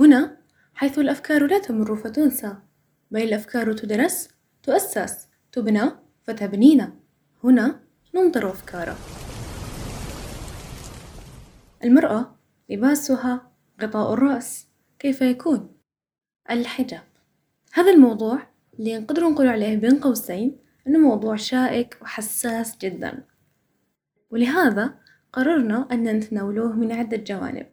هنا حيث الأفكار لا تمر فتنسى بل الأفكار تدرس تؤسس تبنى فتبنينا. هنا ننطر أفكارا. المرأة لباسها غطاء الرأس كيف يكون؟ الحجاب. هذا الموضوع اللي نقدر نقول عليه بين قوسين إنه موضوع شائك وحساس جدا. ولهذا قررنا أن نتناوله من عدة جوانب.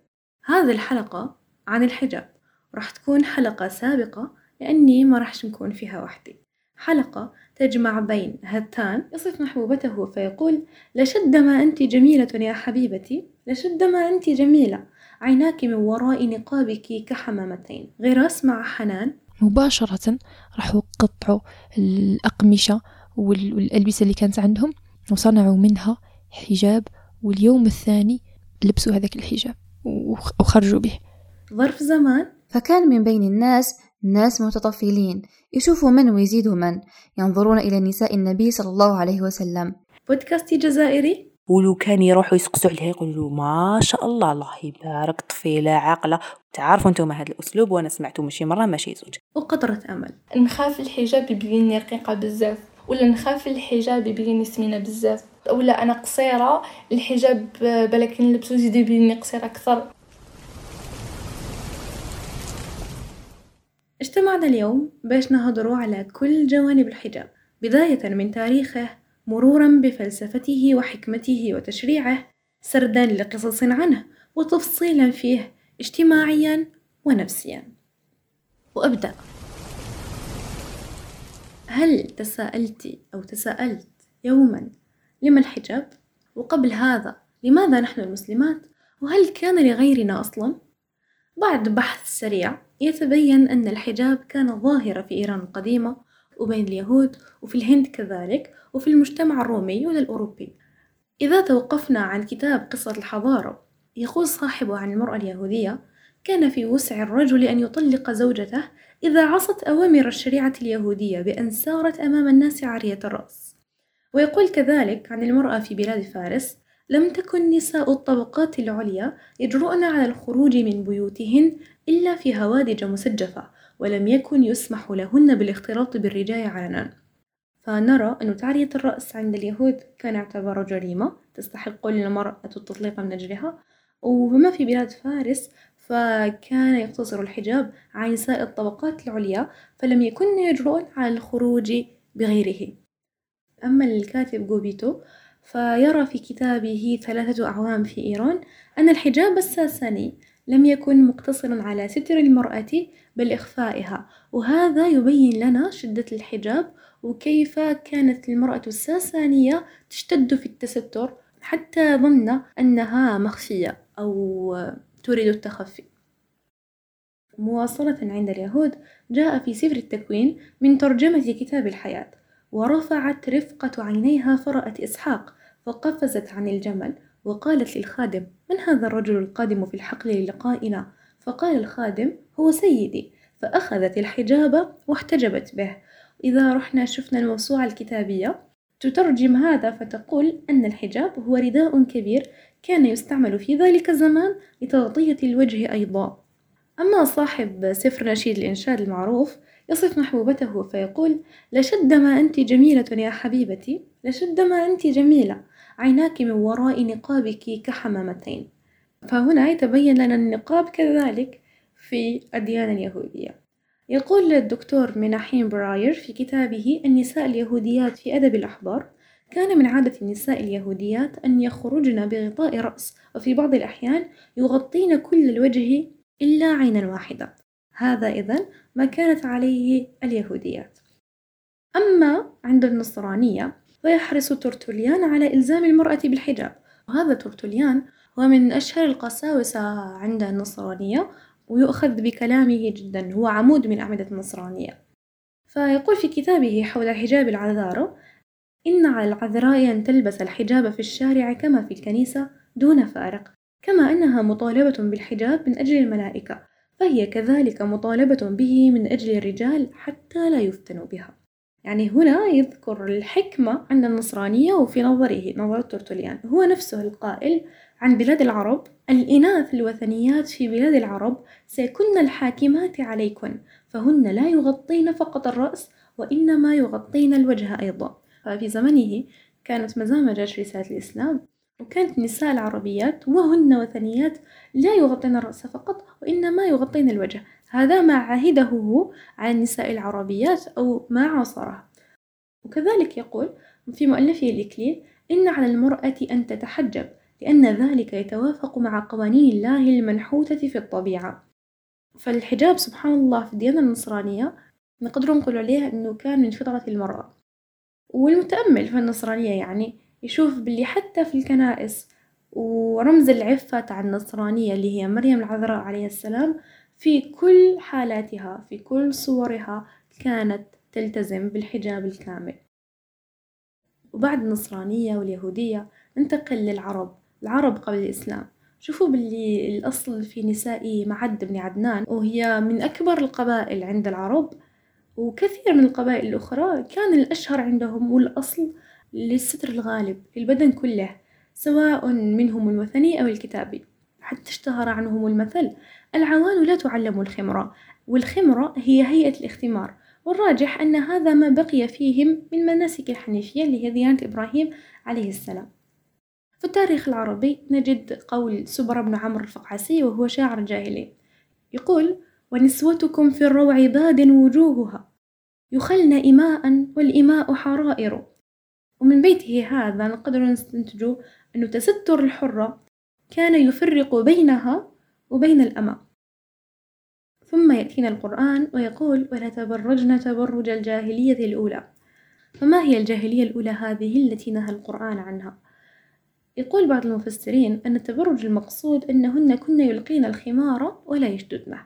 هذه الحلقة عن الحجاب. راح تكون حلقة سابقة لأني ما راح نكون فيها وحدي. حلقة تجمع بين هتان يصف محبوبته فيقول لشد ما أنت جميلة يا حبيبتي لشد ما أنت جميلة. عيناك من وراء نقابك كحمامتين. غراس مع حنان. مباشرة راحوا قطعوا الأقمشة والألبسة اللي كانت عندهم وصنعوا منها حجاب واليوم الثاني لبسوا هذاك الحجاب وخرجوا به. ظرف زمان. فكان من بين الناس ناس متطفلين. يشوفوا من ويزيدوا من. ينظرون إلى نساء النبي صلى الله عليه وسلم. بودكاستي جزائري. ولو كان يروحوا يسقسوا عليها يقولوا ما شاء الله الله يبارك طفيلة عاقلة. تعرفوا أنتم هذا الأسلوب وأنا سمعته ماشي مرة ماشي زوج. وقطرة أمل. نخاف الحجاب يبيني رقيقة بزاف ولا نخاف الحجاب يبيني سمينة بزاف. ولا أنا قصيرة الحجاب نلبسو يزيد يبيني قصيرة أكثر. اجتمعنا اليوم باش نهضروا على كل جوانب الحجاب بداية من تاريخه مرورا بفلسفته وحكمته وتشريعه سردا لقصص عنه وتفصيلا فيه اجتماعيا ونفسيا وأبدأ هل تساءلت أو تساءلت يوما لما الحجاب؟ وقبل هذا لماذا نحن المسلمات؟ وهل كان لغيرنا أصلا؟ بعد بحث سريع يتبين أن الحجاب كان ظاهرة في إيران القديمة وبين اليهود وفي الهند كذلك وفي المجتمع الرومي والأوروبي. إذا توقفنا عن كتاب قصة الحضارة يقول صاحبه عن المرأة اليهودية كان في وسع الرجل أن يطلق زوجته إذا عصت أوامر الشريعة اليهودية بأن سارت أمام الناس عارية الرأس. ويقول كذلك عن المرأة في بلاد فارس لم تكن نساء الطبقات العليا يجرؤن على الخروج من بيوتهن إلا في هوادج مسجفة ولم يكن يسمح لهن بالاختلاط بالرجال علنا فنرى أن تعرية الرأس عند اليهود كان يعتبر جريمة تستحق للمرأة التطليق من أجلها. وما في بلاد فارس فكان يقتصر الحجاب على نساء الطبقات العليا فلم يكن يجرؤن على الخروج بغيره. أما الكاتب جوبيتو فيرى في كتابه ثلاثة أعوام في إيران أن الحجاب الساساني لم يكن مقتصرا على ستر المرأة بل إخفائها. وهذا يبين لنا شدة الحجاب وكيف كانت المرأة الساسانية تشتد في التستر حتى ظن أنها مخفية أو تريد التخفي. مواصلة عند اليهود جاء في سفر التكوين من ترجمة كتاب الحياة. ورفعت رفقة عينيها فرأت إسحاق فقفزت عن الجمل وقالت للخادم من هذا الرجل القادم في الحقل للقائنا؟ فقال الخادم هو سيدي. فأخذت الحجاب واحتجبت به. إذا رحنا شفنا الموسوعة الكتابية تترجم هذا فتقول أن الحجاب هو رداء كبير كان يستعمل في ذلك الزمان لتغطية الوجه أيضا. أما صاحب سفر نشيد الإنشاد المعروف يصف محبوبته فيقول لشد ما أنت جميلة يا حبيبتي لشد ما أنت جميلة عيناك من وراء نقابك كحمامتين. فهنا يتبين لنا النقاب كذلك في الديانة اليهودية. يقول الدكتور مناحيم براير في كتابه النساء اليهوديات في أدب الأحبار كان من عادة النساء اليهوديات أن يخرجن بغطاء رأس وفي بعض الأحيان يغطين كل الوجه إلا عينا واحدة. هذا إذن ما كانت عليه اليهوديات. أما عند النصرانية فيحرص ترتوليان على إلزام المرأة بالحجاب وهذا ترتوليان هو من أشهر القساوسة عند النصرانية ويؤخذ بكلامه جدا هو عمود من أعمدة النصرانية. فيقول في كتابه حول حجاب العذارى إن على العذراء أن تلبس الحجاب في الشارع كما في الكنيسة دون فارق كما أنها مطالبة بالحجاب من أجل الملائكة. فهي كذلك مطالبة به من أجل الرجال حتى لا يفتنوا بها. يعني هنا يذكر الحكمة عند النصرانية وفي نظره نظر ترتوليان. هو نفسه القائل عن بلاد العرب الإناث الوثنيات في بلاد العرب سيكن الحاكمات عليكن فهن لا يغطين فقط الرأس وإنما يغطين الوجه أيضا. ففي زمنه كانت مزامجة رسالة الإسلام. وكانت النساء العربيات وهن وثنيات لا يغطين الرأس فقط وإنما يغطين الوجه. هذا ما عهده على النساء العربيات أو ما عاصره. وكذلك يقول في مؤلفه الإكليل إن على المرأة أن تتحجب لأن ذلك يتوافق مع قوانين الله المنحوتة في الطبيعة. فالحجاب سبحان الله في الديانة النصرانية نقدر نقول عليه أنه كان من فطرة المرأة. والمتأمل في النصرانية يعني يشوف باللي حتى في الكنائس. ورمز العفة تاع النصرانية اللي هي مريم العذراء عليه السلام في كل حالاتها في كل صورها كانت تلتزم بالحجاب الكامل. وبعد النصرانية واليهودية انتقل للعرب العرب قبل الإسلام. شوفوا باللي الأصل في نساء معد بن عدنان وهي من أكبر القبائل عند العرب وكثير من القبائل الأخرى كان الأشهر عندهم والأصل للستر الغالب للبدن كله سواء منهم الوثني أو الكتابي. حتى اشتهر عنهم المثل العوان لا تعلم الخمرة والخمرة هي هيئة الاختمار. والراجح أن هذا ما بقي فيهم من مناسك الحنيفية اللي هي ديانة إبراهيم عليه السلام. في التاريخ العربي نجد قول سبر بن عمرو الفقعسي وهو شاعر جاهلي يقول ونسوتكم في الروع باد وجوهها يخلن إماء والإماء حرائر ومن بيته هذا نقدر نستنتج أن تستر الحرة كان يفرق بينها وبين الأمة. ثم يأتينا القرآن ويقول ولا تبرجن تبرج الجاهلية الأولى. فما هي الجاهلية الأولى هذه التي نهى القرآن عنها؟ يقول بعض المفسرين أن التبرج المقصود أنهن كن يلقين الخمار ولا يشددنه.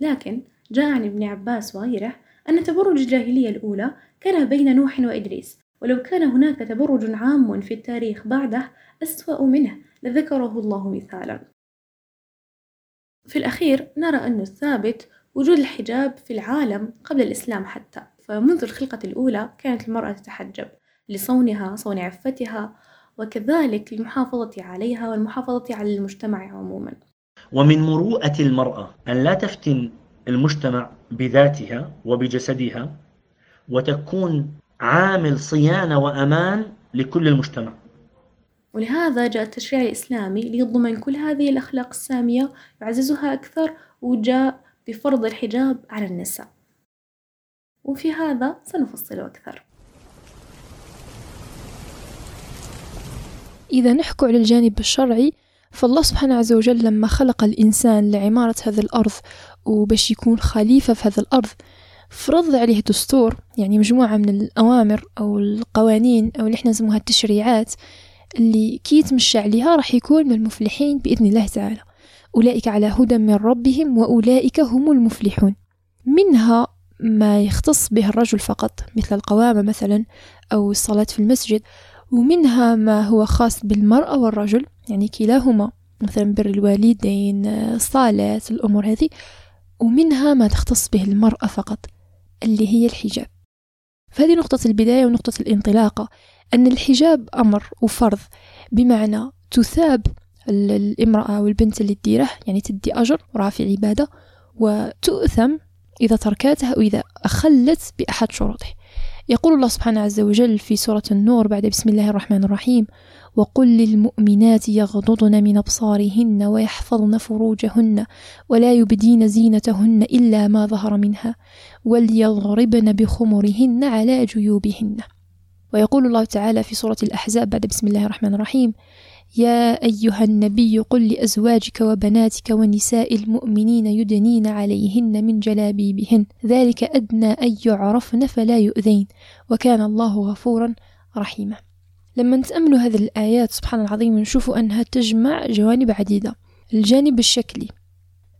لكن جاء عن ابن عباس وغيره أن تبرج الجاهلية الأولى كان بين نوح وإدريس ولو كان هناك تبرج عام في التاريخ بعده أسوأ منه لذكره الله مثالا. في الأخير نرى أن الثابت وجود الحجاب في العالم قبل الإسلام حتى فمنذ الخلقة الأولى كانت المرأة تتحجب لصونها صون عفتها وكذلك للمحافظة عليها والمحافظة على المجتمع عموما. ومن مروءة المرأة أن لا تفتن المجتمع بذاتها وبجسدها وتكون عامل صيانة وأمان لكل المجتمع. ولهذا جاء التشريع الإسلامي ليضمن كل هذه الأخلاق السامية يعززها أكثر وجاء بفرض الحجاب على النساء. وفي هذا سنفصل أكثر. إذا نحكوا على الجانب الشرعي فالله سبحانه عز وجل لما خلق الإنسان لعمارة هذه الأرض وباش يكون خليفة في هذه الأرض فرض عليه دستور يعني مجموعة من الأوامر أو القوانين أو اللي إحنا نسموها التشريعات اللي كي يتمشى عليها راح يكون من المفلحين بإذن الله تعالى. أولئك على هدى من ربهم وأولئك هم المفلحون. منها ما يختص به الرجل فقط مثل القوامة مثلا أو الصلاة في المسجد ومنها ما هو خاص بالمرأة والرجل يعني كلاهما مثلا بر الوالدين الصلاة الأمور هذه ومنها ما تختص به المرأة فقط. اللي هي الحجاب. فهذه نقطة البداية ونقطة الانطلاقة أن الحجاب أمر وفرض بمعنى تثاب الامرأة أو البنت اللي تديره يعني تدي أجر ورافع عبادة وتؤثم إذا تركتها أو إذا أخلت بأحد شروطه. يقول الله سبحانه عز وجل في سورة النور بعد بسم الله الرحمن الرحيم وقل للمؤمنات يغضضن من أبصارهن ويحفظن فروجهن ولا يبدين زينتهن إلا ما ظهر منها وليضربن بخمرهن على جيوبهن. ويقول الله تعالى في سورة الأحزاب بعد بسم الله الرحمن الرحيم يا أيها النبي قل لأزواجك وبناتك ونساء المؤمنين يدنين عليهن من جلابيبهن. ذلك أدنى أن يعرفن فلا يؤذين. وكان الله غفورا رحيما. لما نتأملوا هذه الآيات سبحان العظيم نشوف أنها تجمع جوانب عديدة. الجانب الشكلي.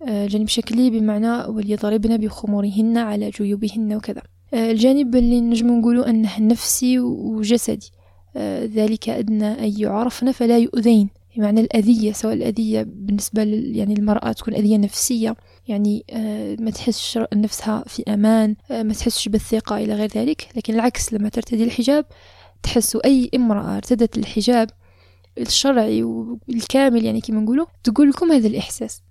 آه، الجانب الشكلي بمعنى وليضربن بخمورهن على جيوبهن وكذا. آه، الجانب اللي نجم نقولوا أنه نفسي وجسدي. ذلك أدنى أن يعرفن فلا يؤذين. بمعنى الأذية سواء الأذية بالنسبة يعني المرأة تكون أذية نفسية يعني آه، ما تحسش نفسها في أمان آه، ما تحسش بالثقة إلى غير ذلك. لكن العكس لما ترتدي الحجاب تحس أي امرأة ارتدت الحجاب الشرعي والكامل يعني كما نقولوا تقول لكم هذا الإحساس.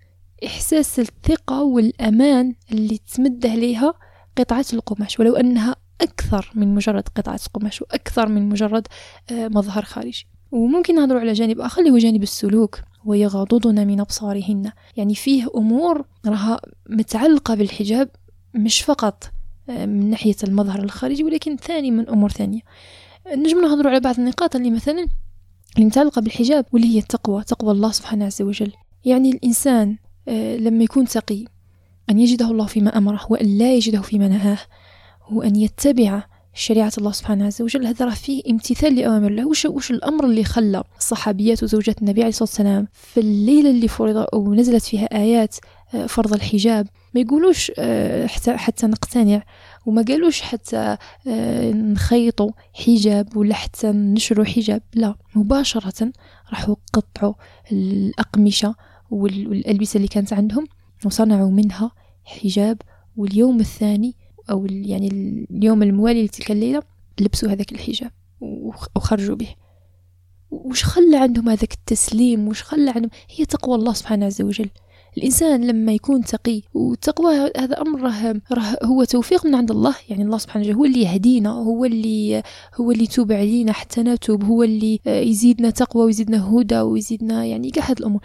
إحساس الثقة والأمان اللي تمده ليها قطعة القماش. ولو أنها أكثر من مجرد قطعة قماش وأكثر من مجرد آه، مظهر خارجي. وممكن نهضروا على جانب آخر اللي هو جانب السلوك ويغضضن من أبصارهن. يعني فيه أمور راها متعلقة بالحجاب مش فقط آه، من ناحية المظهر الخارجي ولكن ثاني من أمور ثانية. نجم نهضروا على بعض النقاط اللي مثلا اللي متعلقة بالحجاب واللي هي التقوى تقوى الله سبحانه عز وجل. يعني الإنسان آه، لما يكون تقي أن يجده الله فيما أمره وأن لا يجده فيما نهاه. وأن يتبع شريعة الله سبحانه عز وجل. هذا راه فيه امتثال لأوامر الله. وش, وش الأمر اللي خلى الصحابيات وزوجات النبي عليه الصلاة والسلام في الليلة اللي فرض أو نزلت فيها آيات آه، فرض الحجاب؟ ما يقولوش آه، حتى, حتى نقتنع. وما قالوش حتى آه، نخيطوا حجاب ولا حتى نشروا حجاب. لا مباشرة راحوا قطعوا الأقمشة والألبسة اللي كانت عندهم وصنعوا منها حجاب. واليوم الثاني أو يعني اليوم الموالي لتلك الليلة لبسوا هذاك الحجاب وخرجوا به. وش خلى عندهم هذاك التسليم؟ وش خلى عندهم؟ هي تقوى الله سبحانه عز وجل. الإنسان لما يكون تقي والتقوى هذا أمر راه, راه هو توفيق من عند الله. يعني الله سبحانه وتعالى هو اللي يهدينا هو اللي هو اللي يتوب علينا حتى نتوب هو اللي يزيدنا تقوى ويزيدنا هدى ويزيدنا يعني كاع هاد الأمور.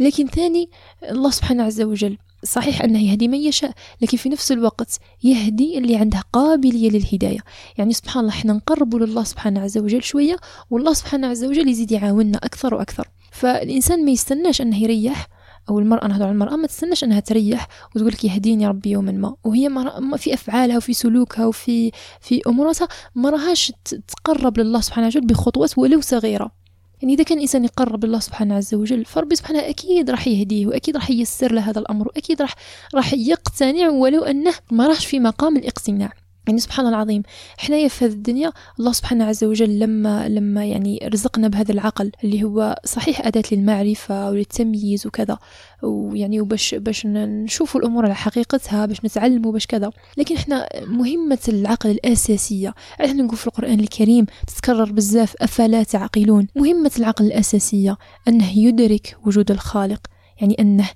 لكن ثاني الله سبحانه عز وجل صحيح أنه يهدي من يشاء لكن في نفس الوقت يهدي اللي عنده قابلية للهداية. يعني سبحان الله إحنا نقرب لله سبحانه عز وجل شوية والله سبحانه عز وجل يزيد يعاوننا أكثر وأكثر. فالإنسان ما يستناش أنه يريح أو المرأة نهضر على المرأة ما تستناش أنها تريح وتقول لك يهديني ربي يوما ما. وهي ما في أفعالها وفي سلوكها وفي في أموراتها ما راهاش تقرب لله سبحانه وتعالى بخطوات ولو صغيرة. يعني إذا كان الإنسان يقرب الله سبحانه عز وجل فربي سبحانه أكيد راح يهديه وأكيد راح ييسر له هذا الأمر وأكيد راح راح يقتنع ولو أنه ما راحش في مقام الاقتناع. يعني سبحان الله العظيم. حنايا في هذه الدنيا الله سبحانه عز وجل لما لما يعني رزقنا بهذا العقل اللي هو صحيح أداة للمعرفة وللتمييز وكذا. ويعني وباش باش نشوفوا الأمور على حقيقتها باش نتعلموا باش كذا. لكن إحنا مهمة العقل الأساسية. إحنا نقول في القرآن الكريم تتكرر بزاف أفلا تعقلون؟ مهمة العقل الأساسية أنه يدرك وجود الخالق. يعني أنه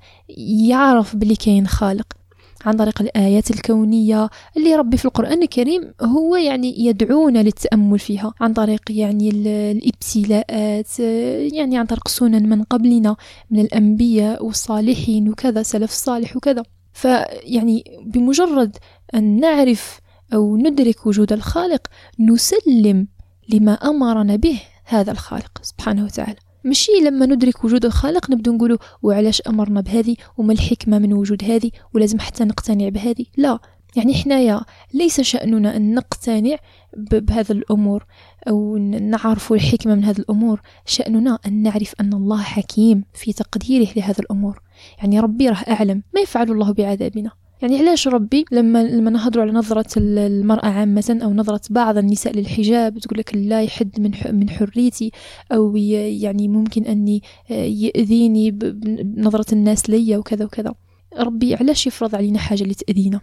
يعرف بلي كاين خالق. عن طريق الآيات الكونية اللي ربي في القرآن الكريم هو يعني يدعونا للتأمل فيها. عن طريق يعني الابتلاءات يعني عن طريق سنن من قبلنا من الأنبياء والصالحين وكذا سلف صالح وكذا. فيعني بمجرد أن نعرف أو ندرك وجود الخالق نسلم لما أمرنا به هذا الخالق سبحانه وتعالى. مشي لما ندرك وجود الخالق نبدو نقولوا وعلاش أمرنا بهذه وما الحكمة من وجود هذه ولازم حتى نقتنع بهذه؟ لا يعني حنايا ليس شأننا أن نقتنع بهذا الأمور أو نعرف الحكمة من هذه الأمور. شأننا أن نعرف أن الله حكيم في تقديره لهذه الأمور. يعني ربي راه أعلم ما يفعل الله بعذابنا. يعني علاش ربي لما لما نهضروا على نظرة المرأة عامة أو نظرة بعض النساء للحجاب تقول لك لا يحد من من حريتي أو يعني ممكن أني يأذيني بنظرة الناس ليا وكذا وكذا. ربي علاش يفرض علينا حاجة اللي تأذينا؟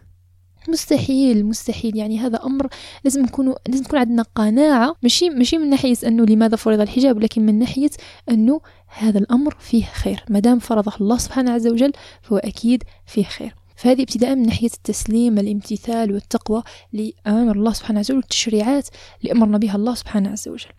مستحيل مستحيل. يعني هذا أمر لازم نكون لازم تكون عندنا قناعة. ماشي ماشي من ناحية أنه لماذا فرض الحجاب ولكن من ناحية أنه هذا الأمر فيه خير. ما دام فرضه الله سبحانه عز وجل فهو أكيد فيه خير. فهذه ابتداء من ناحية التسليم الامتثال والتقوى لأمر الله سبحانه وجل والتشريعات اللي أمرنا بها الله سبحانه عز وجل.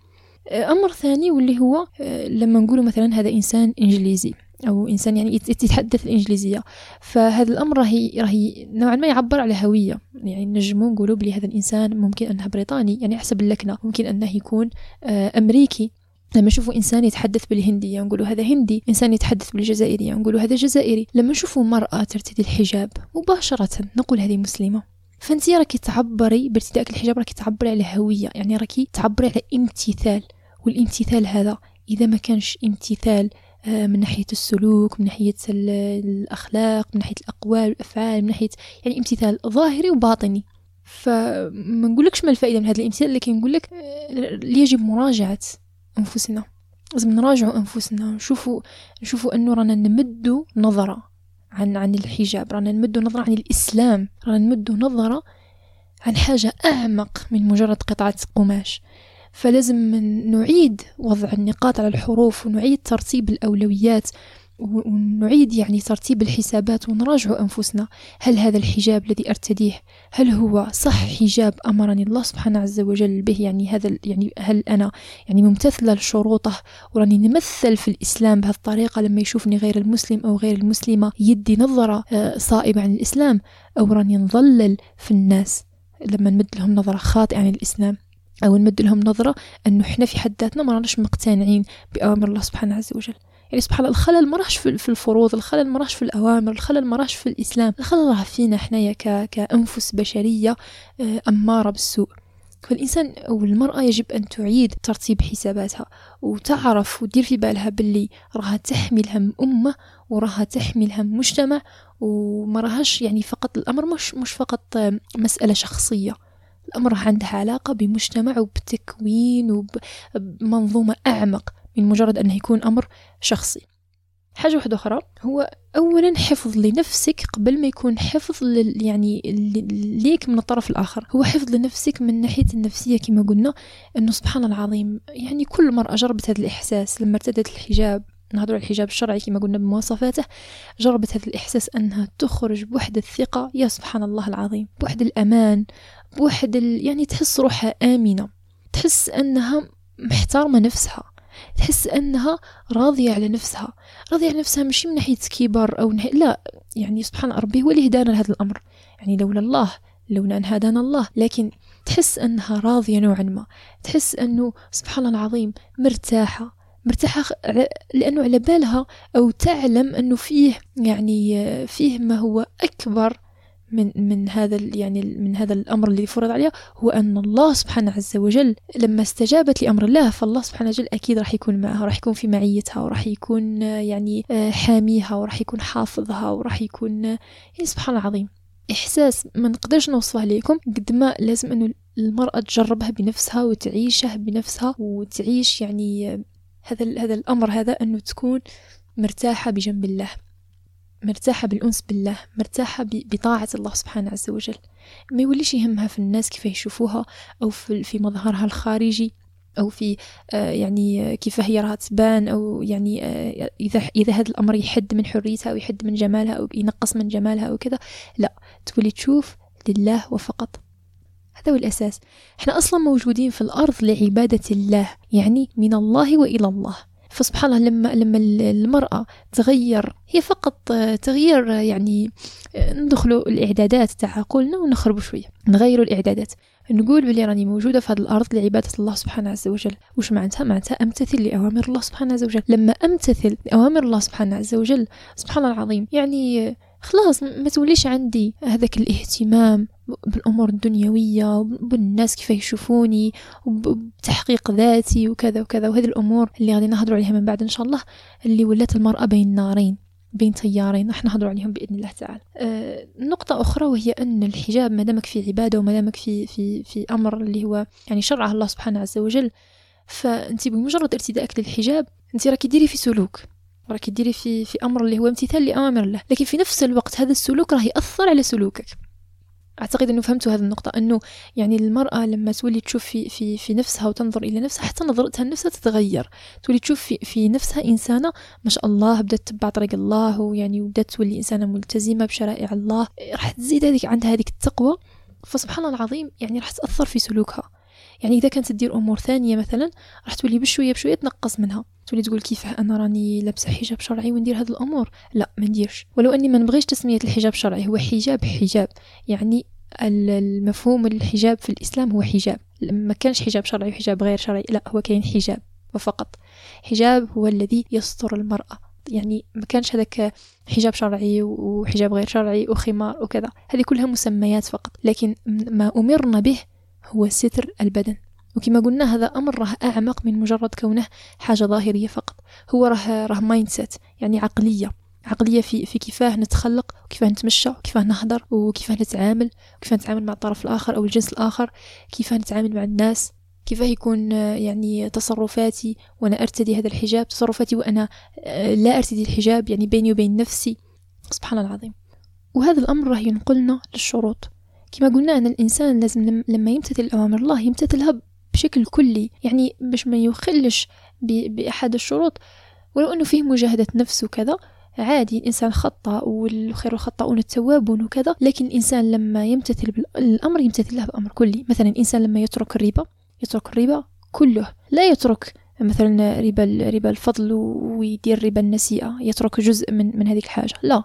أمر ثاني واللي هو لما نقول مثلا هذا إنسان إنجليزي أو إنسان يعني يتحدث الإنجليزية. فهذا الأمر راهي راهي نوعا ما يعبر على هوية. يعني نجمو نقولوا بلي هذا الإنسان ممكن أنه بريطاني يعني حسب اللكنة. ممكن أنه يكون أمريكي. لما نشوفوا إنسان يتحدث بالهندية نقولوا هذا هندي إنسان يتحدث بالجزائرية نقولوا هذا جزائري لما نشوفوا مرأة ترتدي الحجاب مباشرة نقول هذه مسلمة. فأنت راكي تعبري بارتدائك الحجاب راكي تعبري على هوية يعني راكي تعبري على امتثال. والامتثال هذا إذا ما كانش امتثال آه، من ناحية السلوك من ناحية الأخلاق من ناحية الأقوال والأفعال من ناحية يعني امتثال ظاهري وباطني. فما نقولكش ما الفائدة من هذا الامتثال لكن نقولك آه، يجب مراجعة. أنفسنا. لازم نراجعوا أنفسنا. نشوفوا نشوفوا أنه رانا نمدوا نظرة عن عن الحجاب رانا نمد نظرة عن الإسلام رانا نمد نظرة عن حاجة أعمق من مجرد قطعة قماش. فلازم نعيد وضع النقاط على الحروف ونعيد ترتيب الأولويات ونعيد يعني ترتيب الحسابات ونراجع أنفسنا. هل هذا الحجاب الذي أرتديه هل هو صح حجاب أمرني الله سبحانه عز وجل به؟ يعني هذا يعني هل أنا يعني ممتثلة لشروطه وراني نمثل في الإسلام بهذه الطريقة لما يشوفني غير المسلم أو غير المسلمة يدي نظرة آه، صائبة عن الإسلام أو راني نضلل في الناس؟ لما نمد لهم نظرة خاطئة عن الإسلام أو نمد لهم نظرة أنه إحنا في حد ذاتنا ما مقتنعين بأوامر الله سبحانه عز وجل. يعني سبحان الله الخلل ما راحش في الفروض الخلل ما راحش في الأوامر الخلل ما راحش في الإسلام. الخلل راه فينا حنايا كأنفس بشرية آه، أمارة بالسوء. فالإنسان أو المرأة يجب أن تعيد ترتيب حساباتها وتعرف ودير في بالها باللي راها تحمل هم أمة وراها تحمل هم مجتمع وما راهاش يعني فقط الأمر مش مش فقط مسألة شخصية. الأمر عندها علاقة بمجتمع وبتكوين وبمنظومة أعمق. من مجرد أنه يكون أمر شخصي. حاجة واحدة أخرى هو أولا حفظ لنفسك قبل ما يكون حفظ لل يعني ليك من الطرف الآخر. هو حفظ لنفسك من ناحية النفسية كما قلنا أنه سبحان العظيم يعني كل مرة جربت هذا الإحساس لما ارتدت الحجاب نهضر على الحجاب الشرعي كما قلنا بمواصفاته جربت هذا الإحساس أنها تخرج بوحدة الثقة. يا سبحان الله العظيم بوحدة الأمان بوحدة. يعني تحس روحها آمنة تحس أنها محترمة نفسها. تحس أنها راضية على نفسها. راضية على نفسها مش من ناحية كبر أو ناحية لا يعني سبحان ربي هو اللي هدانا لهذا الأمر. يعني لولا الله لولا أن هدانا الله. لكن تحس أنها راضية نوعا ما. تحس أنه سبحان الله العظيم مرتاحة. مرتاحة لأنه على بالها أو تعلم أنه فيه يعني فيه ما هو أكبر من من هذا يعني من هذا الأمر الذي فرض عليها هو أن الله سبحانه عز وجل لما استجابت لأمر الله فالله سبحانه وجل أكيد راح يكون معها راح يكون في معيتها وراح يكون يعني آه، حاميها وراح يكون حافظها وراح يكون يعني سبحان العظيم. إحساس ما نقدرش نوصفه لكم قد ما لازم انه المرأة تجربها بنفسها وتعيشه بنفسها وتعيش يعني آه، هذا هذا الأمر هذا أنه تكون مرتاحة بجنب الله. مرتاحة بالأنس بالله مرتاحة بطاعة الله سبحانه عز وجل. ما يوليش يهمها في الناس كيف يشوفوها أو في مظهرها الخارجي أو في آه، يعني كيف هي راها تبان أو يعني آه، إذا إذا هذا الأمر يحد من حريتها أو يحد من جمالها أو ينقص من جمالها أو كذا. لا تولي تشوف لله وفقط. هذا هو الأساس. إحنا أصلا موجودين في الأرض لعبادة الله يعني من الله وإلى الله. فسبحان الله لما لما المرأة تغير هي فقط تغيير يعني ندخلوا الإعدادات تاع عقولنا ونخربوا شوية نغيروا الإعدادات. نقول بلي راني موجودة في هذه الأرض لعبادة الله سبحانه عز وجل. وش معناتها؟ معناتها أمتثل لأوامر الله سبحانه عز وجل. لما أمتثل لأوامر الله سبحانه عز وجل سبحان الله العظيم يعني خلاص ما توليش عندي هذاك الاهتمام بالأمور الدنيوية وبالناس كيف يشوفوني وبتحقيق ذاتي وكذا وكذا. وهذه الأمور اللي غادي نهضروا عليها من بعد إن شاء الله اللي ولات المرأة بين نارين بين تيارين. راح نهضروا عليهم بإذن الله تعالى. آه نقطة أخرى وهي أن الحجاب ما دامك في عبادة وما دامك في في في أمر اللي هو يعني شرعه الله سبحانه عز وجل فأنت بمجرد ارتدائك للحجاب أنت راكي ديري في سلوك راكي ديري في في أمر اللي هو امتثال لأوامر الله. لكن في نفس الوقت هذا السلوك راه يأثر على سلوكك. أعتقد إنه فهمتوا هذه النقطة إنه يعني المرأة لما تولي تشوف في في في نفسها وتنظر إلى نفسها حتى نظرتها لنفسها تتغير. تولي تشوف في, في نفسها إنسانة ما شاء الله بدأت تتبع طريق الله ويعني بدأت تولي إنسانة ملتزمة بشرائع الله راح تزيد هذيك عندها هذيك التقوى. فسبحان الله العظيم يعني راح تأثر في سلوكها. يعني إذا كانت تدير أمور ثانية مثلا راح تولي بشوية بشوية تنقص منها. تولي تقول كيف أنا راني لابسة حجاب شرعي وندير هذه الأمور؟ لا ما نديرش. ولو أني ما نبغيش تسمية الحجاب شرعي هو حجاب حجاب. يعني المفهوم الحجاب في الإسلام هو حجاب. ما كانش حجاب شرعي وحجاب غير شرعي لا هو كاين حجاب. وفقط. حجاب هو الذي يستر المرأة. يعني ما كانش هذاك حجاب شرعي وحجاب غير شرعي وخمار وكذا. هذه كلها مسميات فقط. لكن ما أمرنا به هو ستر البدن. وكما قلنا هذا أمر راه أعمق من مجرد كونه حاجة ظاهرية فقط. هو راه راه مايند يعني عقلية. عقلية في في كيفاه نتخلق وكيفاه نتمشى وكيفاه نهضر وكيفاه نتعامل وكيفاه نتعامل مع الطرف الآخر أو الجنس الآخر كيفاه نتعامل مع الناس كيفاه يكون يعني تصرفاتي وأنا أرتدي هذا الحجاب. تصرفاتي وأنا لا أرتدي الحجاب يعني بيني وبين نفسي. سبحان الله العظيم. وهذا الأمر راح ينقلنا للشروط. كما قلنا أن الإنسان لازم لم- لما يمتثل أوامر الله يمتثلها بشكل كلي يعني باش ما يخلش بأحد الشروط. ولو أنه فيه مجاهدة نفس وكذا عادي الإنسان خطأ والخير الخطاؤون التوابون وكذا لكن الإنسان لما يمتثل بالأمر يمتثل له بأمر كلي. مثلا الإنسان لما يترك الربا يترك الربا كله. لا يترك مثلا ربا ربا الفضل ويدير ربا النسيئة يترك جزء من من هذه الحاجة. لا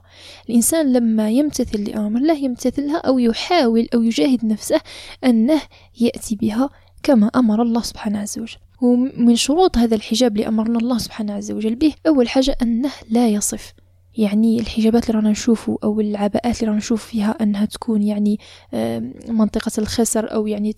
الإنسان لما يمتثل لأمر الله يمتثلها أو يحاول أو يجاهد نفسه أنه يأتي بها كما أمر الله سبحانه عز وجل. ومن شروط هذا الحجاب اللي أمرنا الله سبحانه عز وجل به أول حاجة أنه لا يصف. يعني الحجابات اللي رانا نشوفه أو العباءات اللي رانا نشوف فيها أنها تكون يعني منطقة الخسر أو يعني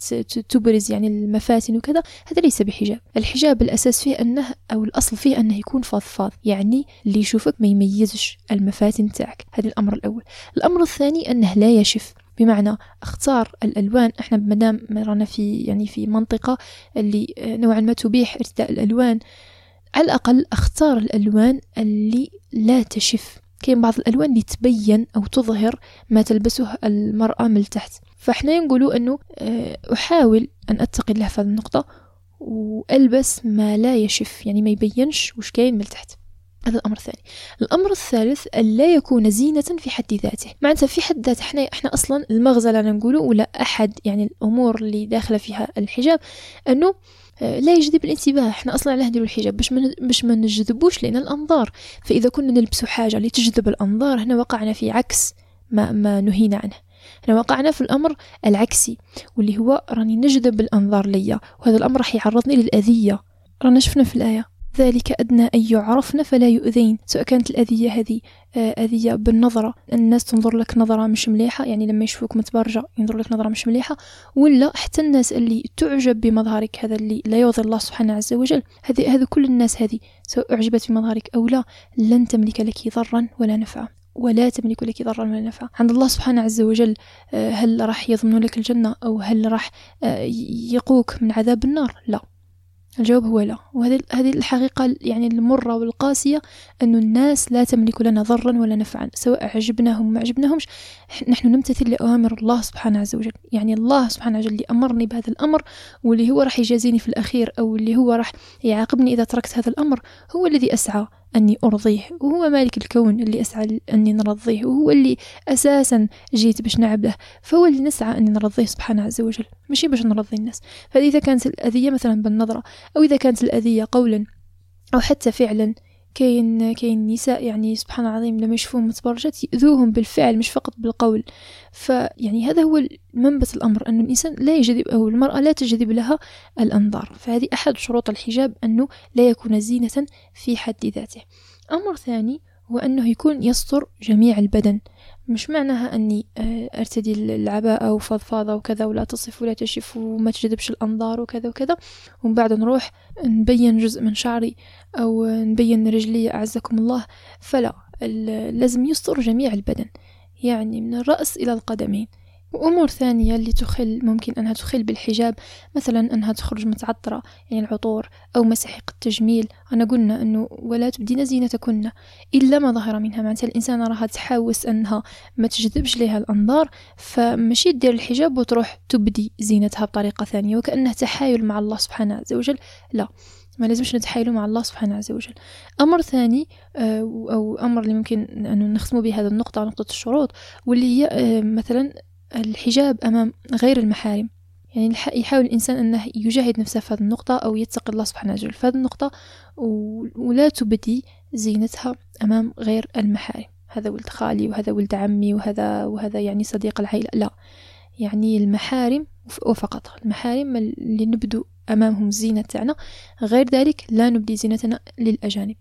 تبرز يعني المفاتن وكذا هذا ليس بحجاب. الحجاب الأساس فيه أنه أو الأصل فيه أنه يكون فضفاض. يعني اللي يشوفك ما يميزش المفاتن تاعك. هذا الأمر الأول. الأمر الثاني أنه لا يشف. بمعنى اختار الألوان. إحنا مادام رانا في يعني في منطقة اللي آه، نوعا ما تبيح ارتداء الألوان على الأقل اختار الألوان اللي لا تشف. كاين بعض الألوان اللي تبين أو تظهر ما تلبسه المرأة من تحت فاحنا نقولوا أنه آه، أحاول أن أتقي الله في هذه النقطة وألبس ما لا يشف يعني ما يبينش وش كاين من تحت هذا الأمر الثاني. الأمر الثالث الا يكون زينة في حد ذاته. معناتها في حد ذاته إحنا إحنا أصلا المغزى اللي نقوله ولا أحد يعني الأمور اللي داخلة فيها الحجاب أنه آه، لا يجذب الانتباه. إحنا أصلا علاه نديرو الحجاب. باش ما باش ما نجذبوش لنا الأنظار. فإذا كنا نلبسوا حاجة اللي تجذب الأنظار هنا وقعنا في عكس ما ما نهينا عنه. هنا وقعنا في الأمر العكسي واللي هو راني نجذب الأنظار ليا وهذا الأمر راح يعرضني للأذية. رانا شفنا في الآية. ذلك أدنى أن يعرفن فلا يؤذين. سواء كانت الأذية هذه آه، أذية بالنظرة الناس تنظر لك نظرة مش مليحة يعني لما يشوفوك متبرجة ينظر لك نظرة مش مليحة ولا حتى الناس اللي تعجب بمظهرك هذا اللي لا يرضي الله سبحانه عز وجل. هذه هذا كل الناس هذه سواء أعجبت بمظهرك أو لا لن تملك لك ضرا ولا نفعا ولا تملك لك ضرا ولا نفعا عند الله سبحانه عز وجل آه، هل راح يضمن لك الجنة؟ أو هل راح آه، يقوك من عذاب النار؟ لا. الجواب هو لا. وهذه هذه الحقيقة يعني المرة والقاسية أن الناس لا تملك لنا ضرا ولا نفعا سواء عجبناهم ما عجبناهمش. نحن نمتثل لأوامر الله سبحانه عز وجل. يعني الله سبحانه عز وجل اللي أمرني بهذا الأمر واللي هو راح يجازيني في الأخير أو اللي هو راح يعاقبني إذا تركت هذا الأمر هو الذي أسعى. أني أرضيه وهو مالك الكون اللي أسعى أني نرضيه وهو اللي أساسا جيت باش نعبده فهو اللي نسعى أني نرضيه سبحانه عز وجل ماشي باش نرضي الناس. فإذا كانت الأذية مثلا بالنظرة أو إذا كانت الأذية قولا أو حتى فعلا كاين كاين نساء يعني سبحان العظيم لما يشوفوهم متبرجات يؤذوهم بالفعل مش فقط بالقول. فيعني هذا هو منبت الأمر أن الإنسان لا يجذب أو المرأة لا تجذب لها الأنظار. فهذه أحد شروط الحجاب أنه لا يكون زينة في حد ذاته. أمر ثاني هو أنه يكون يستر جميع البدن. مش معناها أني آه، أرتدي العباءة وفضفاضة وكذا ولا تصف ولا تشف وما تجذبش الأنظار وكذا وكذا. ومن بعد نروح نبين جزء من شعري أو نبين رجلي أعزكم الله. فلا لازم يستر جميع البدن يعني من الرأس إلى القدمين. وأمور ثانية اللي تخل ممكن أنها تخل بالحجاب مثلا أنها تخرج متعطرة يعني العطور أو مسحق التجميل. أنا قلنا أنه ولا تبدين زينتكن إلا ما ظهر منها. معناتها الإنسان راها تحاوس أنها ما تجذبش لها الأنظار فمشي دير الحجاب وتروح تبدي زينتها بطريقة ثانية وكأنها تحايل مع الله سبحانه عز وجل. لا ما لازمش نتحايلوا مع الله سبحانه عز وجل. أمر ثاني آه، أو أمر اللي ممكن أن نختم به هذه النقطة نقطة الشروط واللي هي آه، مثلا الحجاب أمام غير المحارم. يعني يحاول الإنسان أنه يجاهد نفسه في هذه النقطة أو يتقي الله سبحانه وتعالى في هذه النقطة ولا تبدي زينتها أمام غير المحارم. هذا ولد خالي وهذا ولد عمي وهذا وهذا يعني صديق العائلة. لا. يعني المحارم وف- وفقط. المحارم اللي نبدو أمامهم الزينة تاعنا غير ذلك لا نبدي زينتنا للأجانب.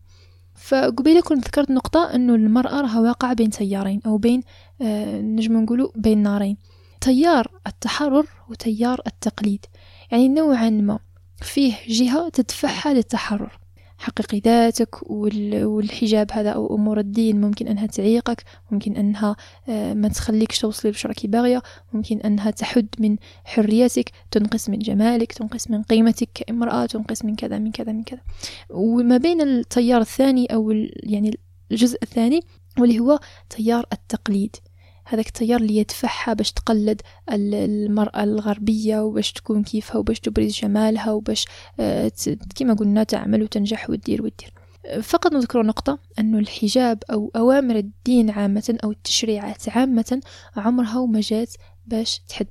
فقبيلة كنت ذكرت نقطة أنه المرأة راها واقعة بين تيارين أو بين آه نجم نقولوا بين نارين تيار التحرر وتيار التقليد. يعني نوعا ما فيه جهة تدفعها للتحرر. حققي ذاتك وال- والحجاب هذا أو أمور الدين ممكن أنها تعيقك ممكن أنها آه، ما تخليكش توصلي للي راكي باغية ممكن أنها تحد من حريتك تنقص من جمالك تنقص من قيمتك كامرأة تنقص من كذا من كذا من كذا. وما بين التيار الثاني أو يعني الجزء الثاني واللي هو تيار التقليد. هذاك التيار اللي يدفعها باش تقلد المرأة الغربية وباش تكون كيفها وباش تبرز جمالها وباش آه، كما قلنا تعمل وتنجح وتدير وتدير. فقط نذكر نقطة أن الحجاب أو أوامر الدين عامة أو التشريعات عامة عمرها وما جات باش تحد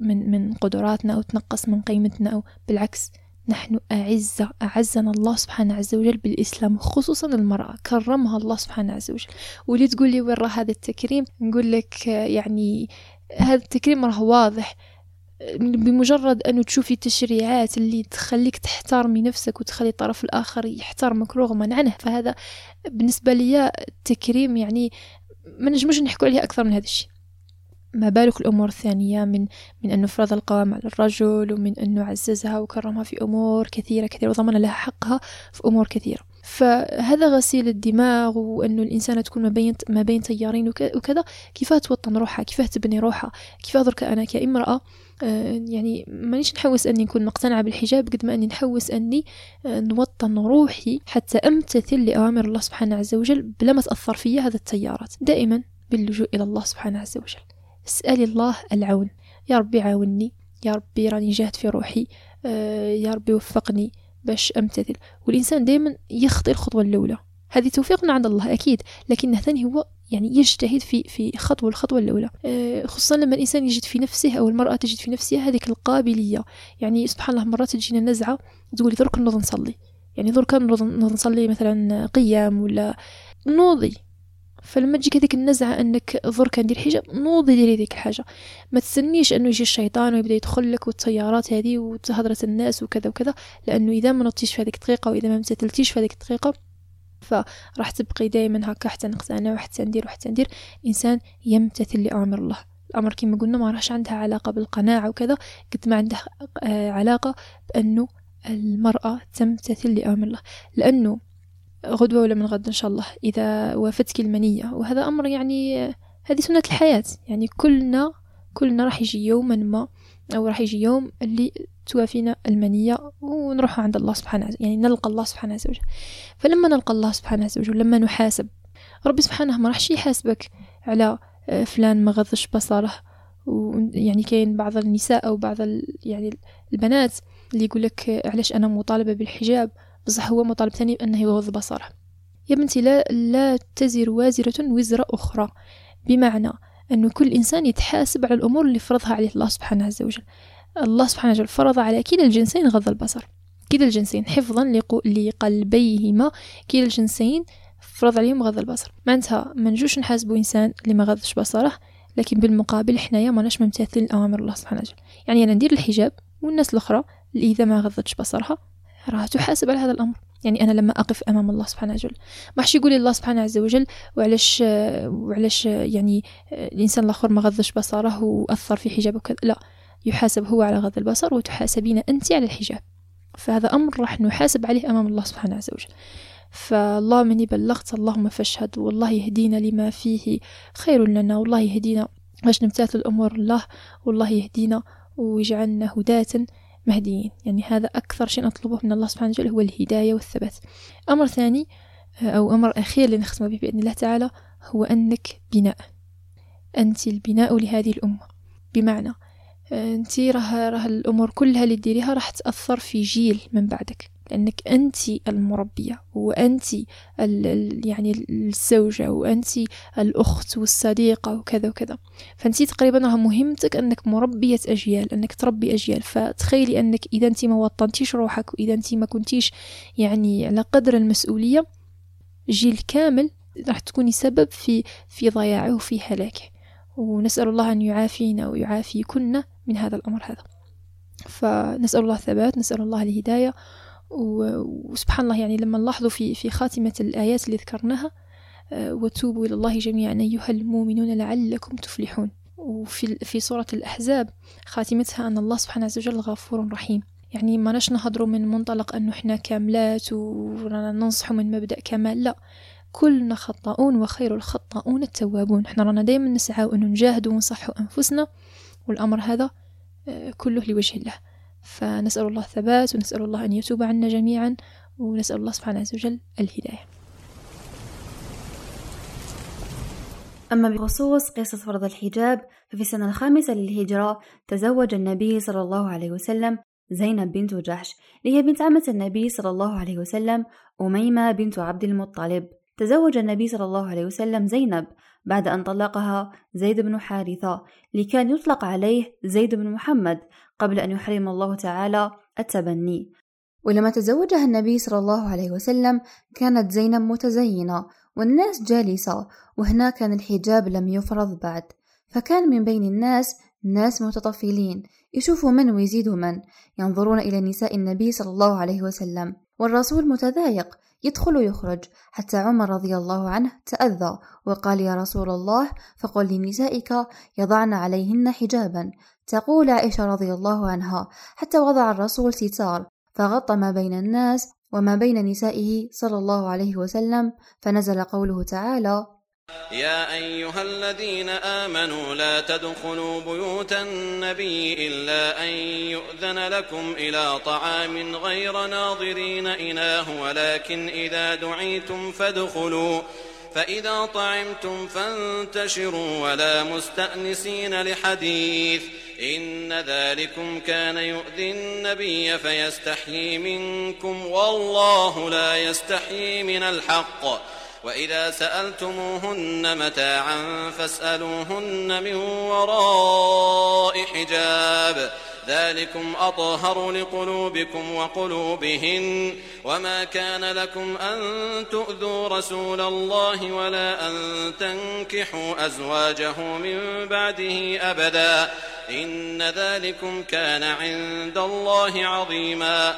من من قدراتنا أو تنقص من قيمتنا أو بالعكس. نحن أعزة أعزنا الله سبحانه عز وجل بالإسلام خصوصا المرأة. كرمها الله سبحانه عز وجل. واللي تقول لي وين هذا التكريم؟ نقول لك يعني هذا التكريم راه واضح. بمجرد أنه تشوفي تشريعات اللي تخليك تحترمي نفسك وتخلي الطرف الآخر يحترمك رغما عنه. فهذا بالنسبة لي تكريم يعني ما نجمش نحكوا عليه أكثر من هذا الشيء. ما بالك الأمور الثانية من من أنه فرض القوام على الرجل ومن أنه عززها وكرمها في أمور كثيرة كثيرة وضمن لها حقها في أمور كثيرة. فهذا غسيل الدماغ وأنه الإنسانة تكون ما بين ما بين تيارين وكذا. كيفاه توطن روحها؟ كيفاه تبني روحها؟ كيفاه درك أنا كامرأة؟ آه، يعني مانيش نحوس أني نكون مقتنعة بالحجاب قد ما أني نحوس أني آه، نوطن روحي حتى أمتثل لأوامر الله سبحانه عز وجل بلا ما تأثر فيا هذا التيارات. دائما باللجوء إلى الله سبحانه عز وجل. اسألي الله العون. يا ربي عاوني يا ربي راني جاهد في روحي. آه، يا ربي وفقني باش أمتثل. والإنسان دائما يخطي الخطوة الأولى. هذه توفيق من عند الله أكيد. لكنه ثاني هو يعني يجتهد في في خطوة الخطوة الأولى. آه، خصوصا لما الإنسان يجد في نفسه أو المرأة تجد في نفسها هذه القابلية. يعني سبحان الله مرات تجينا نزعة تقولي درك نوض نصلي. يعني درك نوض نصلي مثلا قيام ولا نوضي. فلما تجيك هذيك النزعة إنك درك ندير حجاب نوضي ديري ديك الحاجة. ما تستنيش إنه يجي الشيطان ويبدأ يدخل لك والتيارات هذه وتهضرة الناس وكذا وكذا لأنه إذا ما نطيش في هذيك الدقيقة وإذا ما امتثلتيش في هذيك الدقيقة فراح تبقي دايما هكا حتى نقتنع وحتى ندير وحتى ندير. إنسان يمتثل لأمر الله. الأمر كما قلنا ما راحش عندها علاقة بالقناعة وكذا قد ما عندها آه، علاقة بأنه المرأة تمتثل لأمر الله. لأنه غدوة ولا من غد إن شاء الله إذا وافتك المنية. وهذا أمر يعني هذه سنة الحياة. يعني كلنا كلنا راح يجي يوما ما أو راح يجي يوم اللي توافينا المنية ونروح عند الله سبحانه يعني نلقى الله سبحانه عز وجل. فلما نلقى الله سبحانه عز وجل لما نحاسب ربي سبحانه ما راحش يحاسبك على آه، فلان ما غضش بصره ويعني كاين بعض النساء أو بعض يعني البنات اللي يقول لك علاش أنا مطالبة بالحجاب؟ بصح هو مطالب ثاني بأنه يغض بصرة. يا بنتي لا, لا تزر وازرة وزر أخرى. بمعنى أن كل إنسان يتحاسب على الأمور اللي فرضها عليه الله سبحانه عز وجل. الله سبحانه وتعالى فرض على كلا الجنسين غض البصر. كلا الجنسين حفظا لقلبيهما. كلا الجنسين فرض عليهم غض البصر. معناتها ما نجوش نحاسبوا إنسان اللي ما غضش بصره لكن بالمقابل حنايا ماناش ممتثلين اوامر الله سبحانه وتعالى يعني أنا ندير الحجاب والناس الأخرى اللي إذا ما غضتش بصرها راح تحاسب على هذا الأمر. يعني أنا لما أقف أمام الله سبحانه وتعالى ما حش يقول الله سبحانه عز وجل وعلاش وعلاش يعني الإنسان الآخر ما غضش بصره وأثر في حجابه وكذا. لا يحاسب هو على غض البصر وتحاسبين أنت على الحجاب. فهذا أمر راح نحاسب عليه أمام الله سبحانه عز وجل. فالله مني بلغت اللهم فاشهد والله يهدينا لما فيه خير لنا والله يهدينا باش نمتثل الأمور الله والله يهدينا ويجعلنا هداة مهديين. يعني هذا أكثر شيء أطلبه من الله سبحانه وتعالى هو الهداية والثبات. أمر ثاني أو أمر أخير اللي نختم به بإذن الله تعالى هو أنك بناء. أنت البناء لهذه الأمة. بمعنى أنت راه راه الأمور كلها اللي ديريها راح تأثر في جيل من بعدك. لأنك أنت المربية وأنت يعني الزوجة وأنت الأخت والصديقة وكذا وكذا. فأنت تقريبا راه مهمتك أنك مربية أجيال أنك تربي أجيال. فتخيلي أنك إذا أنت ما وطنتيش روحك وإذا أنت ما كنتيش يعني على قدر المسؤولية جيل كامل راح تكوني سبب في في ضياعه وفي هلاكه. ونسأل الله أن يعافينا ويعافي كنا من هذا الأمر هذا. فنسأل الله الثبات نسأل الله الهداية وسبحان الله يعني لما نلاحظوا في في خاتمة الآيات اللي ذكرناها آه، وتوبوا إلى الله جميعا أيها المؤمنون لعلكم تفلحون. وفي في سورة الأحزاب خاتمتها أن الله سبحانه عز وجل غفور رحيم. يعني ما نش نهضروا من منطلق أنه إحنا كاملات ورانا ننصحوا من مبدأ كمال لا. كلنا خطاؤون وخير الخطاؤون التوابون. إحنا رانا دايما نسعى أنه نجاهد ونصحوا أنفسنا والأمر هذا آه، كله لوجه الله. فنسأل الله الثبات ونسأل الله أن يتوب عنا جميعا ونسأل الله سبحانه عز وجل الهداية. أما بخصوص قصة فرض الحجاب ففي السنة الخامسة للهجرة تزوج النبي صلى الله عليه وسلم زينب بنت جحش هي بنت عمة النبي صلى الله عليه وسلم أميمة بنت عبد المطلب. تزوج النبي صلى الله عليه وسلم زينب بعد أن طلقها زيد بن حارثة اللي كان يطلق عليه زيد بن محمد قبل أن يحرم الله تعالى التبني. ولما تزوجها النبي صلى الله عليه وسلم كانت زينب متزينة والناس جالسة وهنا كان الحجاب لم يفرض بعد. فكان من بين الناس ناس متطفلين يشوفوا من ويزيدوا من ينظرون إلى نساء النبي صلى الله عليه وسلم. والرسول متضايق يدخل ويخرج. حتى عمر رضي الله عنه تأذى وقال يا رسول الله فقل لنسائك يضعن عليهن حجابا. تقول عائشة رضي الله عنها حتى وضع الرسول ستار فغطى ما بين الناس وما بين نسائه صلى الله عليه وسلم فنزل قوله تعالى يا أيها الذين آمنوا لا تدخلوا بيوت النبي إلا أن يؤذن لكم إلى طعام غير ناظرين إناه ولكن إذا دعيتم فادخلوا فإذا طعمتم فانتشروا ولا مستأنسين لحديث إن ذلكم كان يؤذي النبي فيستحيي منكم والله لا يستحيي من الحق. وإذا سألتموهن متاعا فاسألوهن من وراء حجاب. ذلكم أطهر لقلوبكم وقلوبهن. وما كان لكم أن تؤذوا رسول الله ولا أن تنكحوا أزواجه من بعده أبدا. إن ذلكم كان عند الله عظيما.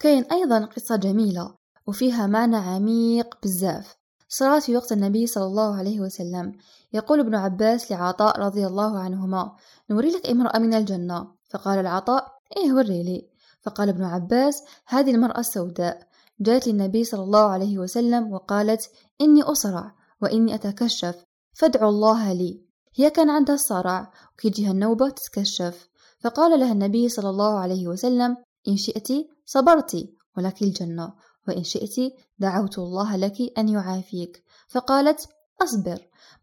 كاين أيضا قصة جميلة. وفيها معنى عميق بزاف صارت في وقت النبي صلى الله عليه وسلم. يقول ابن عباس لعطاء رضي الله عنهما نوري لك امرأة من الجنة. فقال العطاء إيه وري لي. فقال ابن عباس هذه المرأة السوداء. جاءت للنبي صلى الله عليه وسلم وقالت إني أصرع وإني أتكشف فادعوا الله لي. هي كان عندها الصرع وكيجيها النوبة تتكشف. فقال لها النبي صلى الله عليه وسلم إن شئت صبرت ولك الجنة. وإن شئت دعوت الله لك أن يعافيك. فقالت أصبر.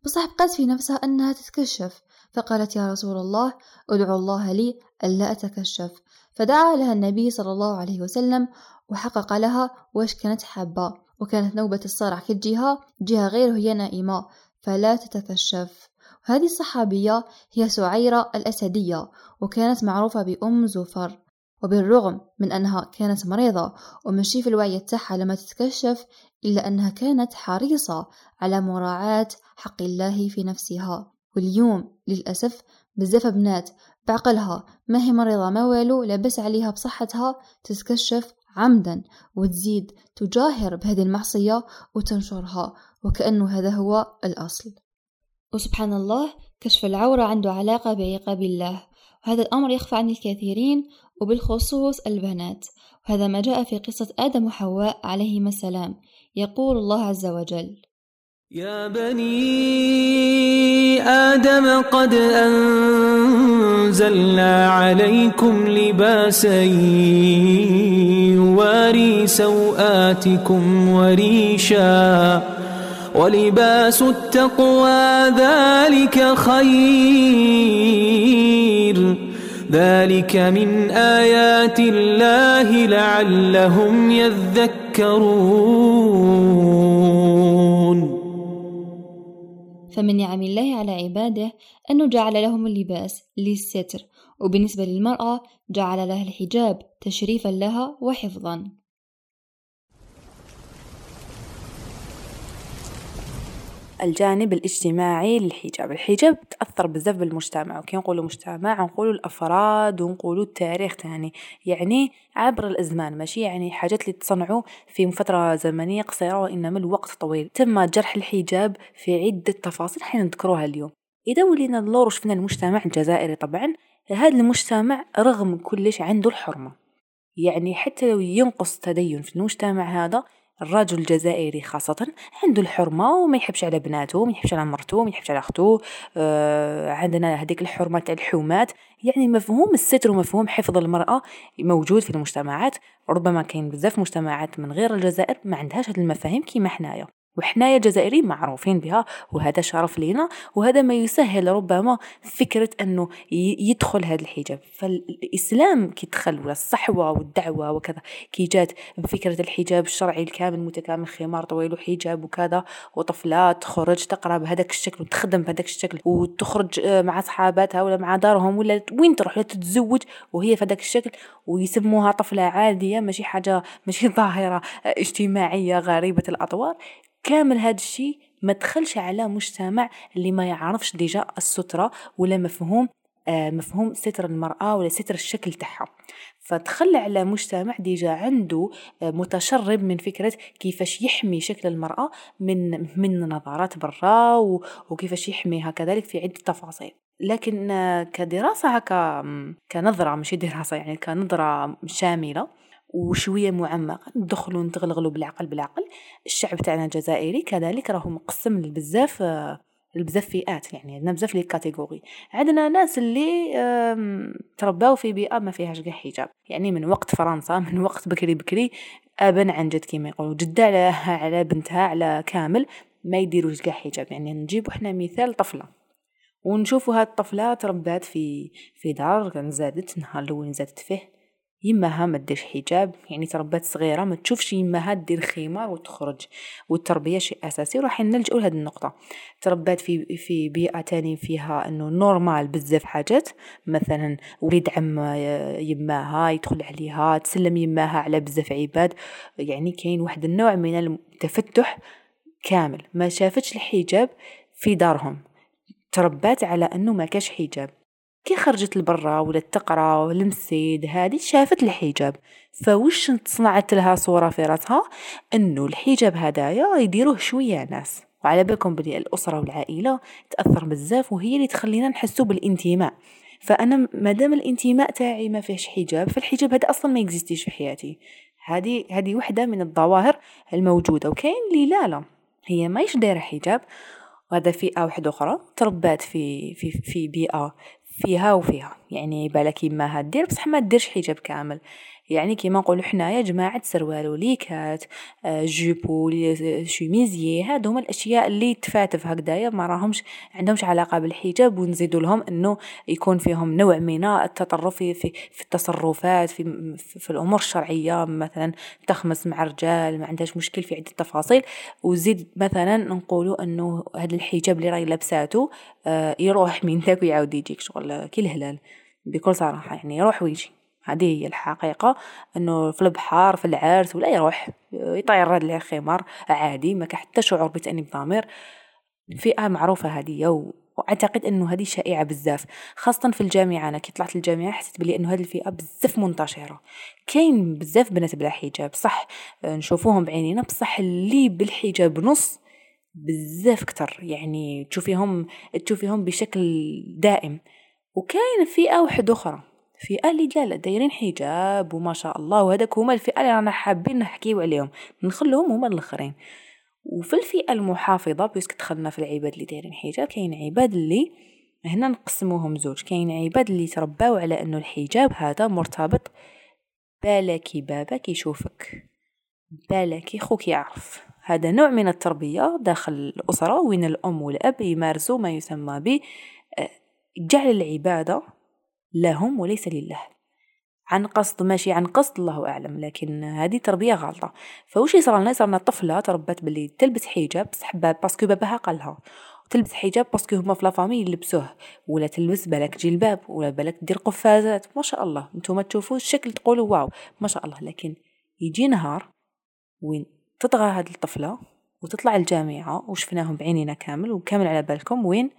بصح بقات في نفسها أنها تتكشف. فقالت يا رسول الله أدعو الله لي ألا أتكشف. فدعا لها النبي صلى الله عليه وسلم وحقق لها واش كانت حابة وكانت نوبة الصرع كتجيها جهة غير هي نائمة فلا تتكشف. هذه الصحابية هي سعيرة الأسدية وكانت معروفة بأم زفر. وبالرغم من أنها كانت مريضة ومشي في الوعي تاعها لما تتكشف إلا أنها كانت حريصة على مراعاة حق الله في نفسها. واليوم للأسف بزاف بنات بعقلها ما هي مريضة ما والو لابس عليها بصحتها تتكشف عمدا وتزيد تجاهر بهذه المعصية وتنشرها وكأنه هذا هو الأصل. وسبحان الله كشف العورة عنده علاقة بعقاب الله وهذا الأمر يخفى عن الكثيرين وبالخصوص البنات. وهذا ما جاء في قصة آدم وحواء عليهما السلام. يقول الله عز وجل يا بني آدم قد أنزلنا عليكم لباسا يواري سوآتكم وريشا ولباس التقوى ذلك خير. ذلك من آيات الله لعلهم يذكرون. فمن نعم الله على عباده أنه جعل لهم اللباس للستر وبالنسبة للمرأة جعل لها الحجاب تشريفا لها وحفظا. الجانب الاجتماعي للحجاب. الحجاب تأثر بزاف بالمجتمع وكي نقولوا مجتمع نقولوا الأفراد ونقولوا التاريخ تاني. يعني عبر الأزمان ماشي؟ يعني حاجات اللي تصنعوا في فترة زمنية قصيرة وإنما الوقت طويل. تم جرح الحجاب في عدة تفاصيل حين نذكروها اليوم. إذا ولينا نلورش في المجتمع الجزائري طبعا هذا المجتمع رغم كلش عنده الحرمة. يعني حتى لو ينقص التدين في المجتمع هذا الرجل الجزائري خاصة عنده الحرمة وما يحبش على بناته ما يحبش على مرته ما يحبش على أخته. آه عندنا هذيك الحرمة تاع الحومات. يعني مفهوم الستر ومفهوم حفظ المرأة موجود في المجتمعات. ربما كاين بزاف مجتمعات من غير الجزائر ما عندهاش هذه المفاهيم كيما حنايا. وحنايا جزائريين معروفين بها وهذا شرف لينا وهذا ما يسهل ربما فكرة أنه يدخل هذا الحجاب. فالإسلام كي دخل ولا الصحوة والدعوة وكذا كي جات بفكرة الحجاب الشرعي الكامل متكامل خمار طويل وحجاب وكذا وطفلات تخرج تقرأ بهذاك الشكل وتخدم بهذاك الشكل وتخرج آه، مع صحاباتها ولا مع دارهم ولا وين تروح لا تتزوج وهي في هذاك الشكل ويسموها طفلة عادية ماشي حاجة ماشي ظاهرة اجتماعية غريبة الأطوار كامل هذا الشيء ما دخلش على مجتمع اللي ما يعرفش déjà السترة ولا مفهوم آه مفهوم ستر المرأة ولا ستر الشكل تاعها. فدخل على مجتمع déjà عنده آه متشرب من فكرة كيفاش يحمي شكل المرأة من من نظرات برا وكيفاش يحميها كذلك في عدة تفاصيل. لكن آه كدراسة هكا كنظرة ماشي دراسة يعني كنظرة شاملة وشوية معمقة. ندخلو نتغلغلو بالعقل بالعقل. الشعب تاعنا الجزائري كذلك راهو مقسم لبزاف لبزاف فئات يعني عندنا بزاف لي كاتيجوري عندنا ناس اللي ترباو في بيئة ما فيهاش كاع حجاب. يعني من وقت فرنسا من وقت بكري بكري أبا عن جد كيما يقولوا جدة على على بنتها على كامل ما يديروش كاع حجاب. يعني نجيبو حنا مثال طفلة. ونشوفوا هاد الطفلة تربات في في دار كان زادت نهار الأول زادت فيه. يماها ما ديرش حجاب يعني تربات صغيرة ما تشوفش يماها دير خمار وتخرج. والتربية شيء أساسي راح نلجؤ لهذه النقطة. تربات في في بيئة تاني فيها إنه normal بزاف حاجات. مثلا وليد عم يماها يدخل عليها تسلم يماها على بزاف عباد. يعني كاين واحد النوع من التفتح كامل. ما شافتش الحجاب في دارهم. تربات على إنه ما كاش حجاب. كي خرجت لبرا ولا تقرا المسيد هذه شافت الحجاب. فوش تصنعت لها صورة في راسها إنه الحجاب هدايا يديروه شوية ناس. وعلى بالكم بلي الأسرة والعائلة تأثر بزاف وهي اللي تخلينا نحسو بالانتماء. فأنا مادام الانتماء تاعي ما فيهش حجاب فالحجاب هذا أصلا ما يكزيستيش في حياتي. هذه هذه وحدة من الظواهر الموجودة. وكاين اللي لا لا. هي مايش دايرة حجاب. وهذا فئة واحدة أخرى تربات في في في بيئة فيها وفيها يعني بالك يماها دير بصح ما ديرش حجاب كامل. يعني كيما نقولوا حنايا جماعة سروال وليكات آه، جيبو شوميزيي هادو هما الأشياء اللي تفاتف هكذايا ما راهمش عندهمش علاقة بالحجاب ونزيدوا لهم إنه يكون فيهم نوع من التطرف في في, في التصرفات في في الأمور الشرعية مثلا تخمس مع الرجال ما عندهاش مشكل في عدة تفاصيل. وزيد مثلا نقولوا إنه هذا الحجاب اللي راهي لابساتو آه، يروح من ذاك ويعاود يجيك شغل كي الهلال بكل صراحة يعني يروح ويجي. هذه هي الحقيقة أنه في البحر في العرس ولا يروح يطير هذا الخمار عادي ما حتى شعور بتأنيب ضمير فئة معروفة هذه وأعتقد إنه هذه شائعة بزاف. خاصة في الجامعة أنا كي طلعت الجامعة حسيت بلي إنه هذه الفئة بزاف منتشرة. كاين بزاف بنات بلا حجاب صح نشوفوهم بعينينا بصح اللي بالحجاب نص بزاف كتر يعني تشوفيهم تشوفيهم بشكل دائم. وكاين فئة واحدة أخرى فئة اللي لا دايرين حجاب وما شاء الله وهذاك هما الفئة اللي رانا حابين نحكيو عليهم. نخلوهم هما الآخرين. وفي الفئة المحافظة بيسك دخلنا في العباد اللي دايرين حجاب كاين عباد اللي هنا نقسموهم زوج. كاين عباد اللي ترباو على إنه الحجاب هذا مرتبط بالك بابك يشوفك بالك خوك يعرف. هذا نوع من التربية داخل الأسرة وين الأم والأب يمارسوا ما يسمى ب آه، جعل العبادة لهم وليس لله. عن قصد ماشي عن قصد الله أعلم لكن هذه تربية غلطة. فوش يصرى لنا؟ صرنا طفلة تربت باللي تلبس حجاب بصح parce que باباها قالها. تلبس حجاب parce que هما في la famille يلبسوه. ولا تلبس بالك جلباب ولا بالك دير قفازات. ما شاء الله نتوما تشوفوا الشكل تقولوا waouh. ما شاء الله لكن يجي نهار وين تطغى هذه الطفلة وتطلع الجامعة وشفناهم بعينينا كامل وكامل على بالكم وين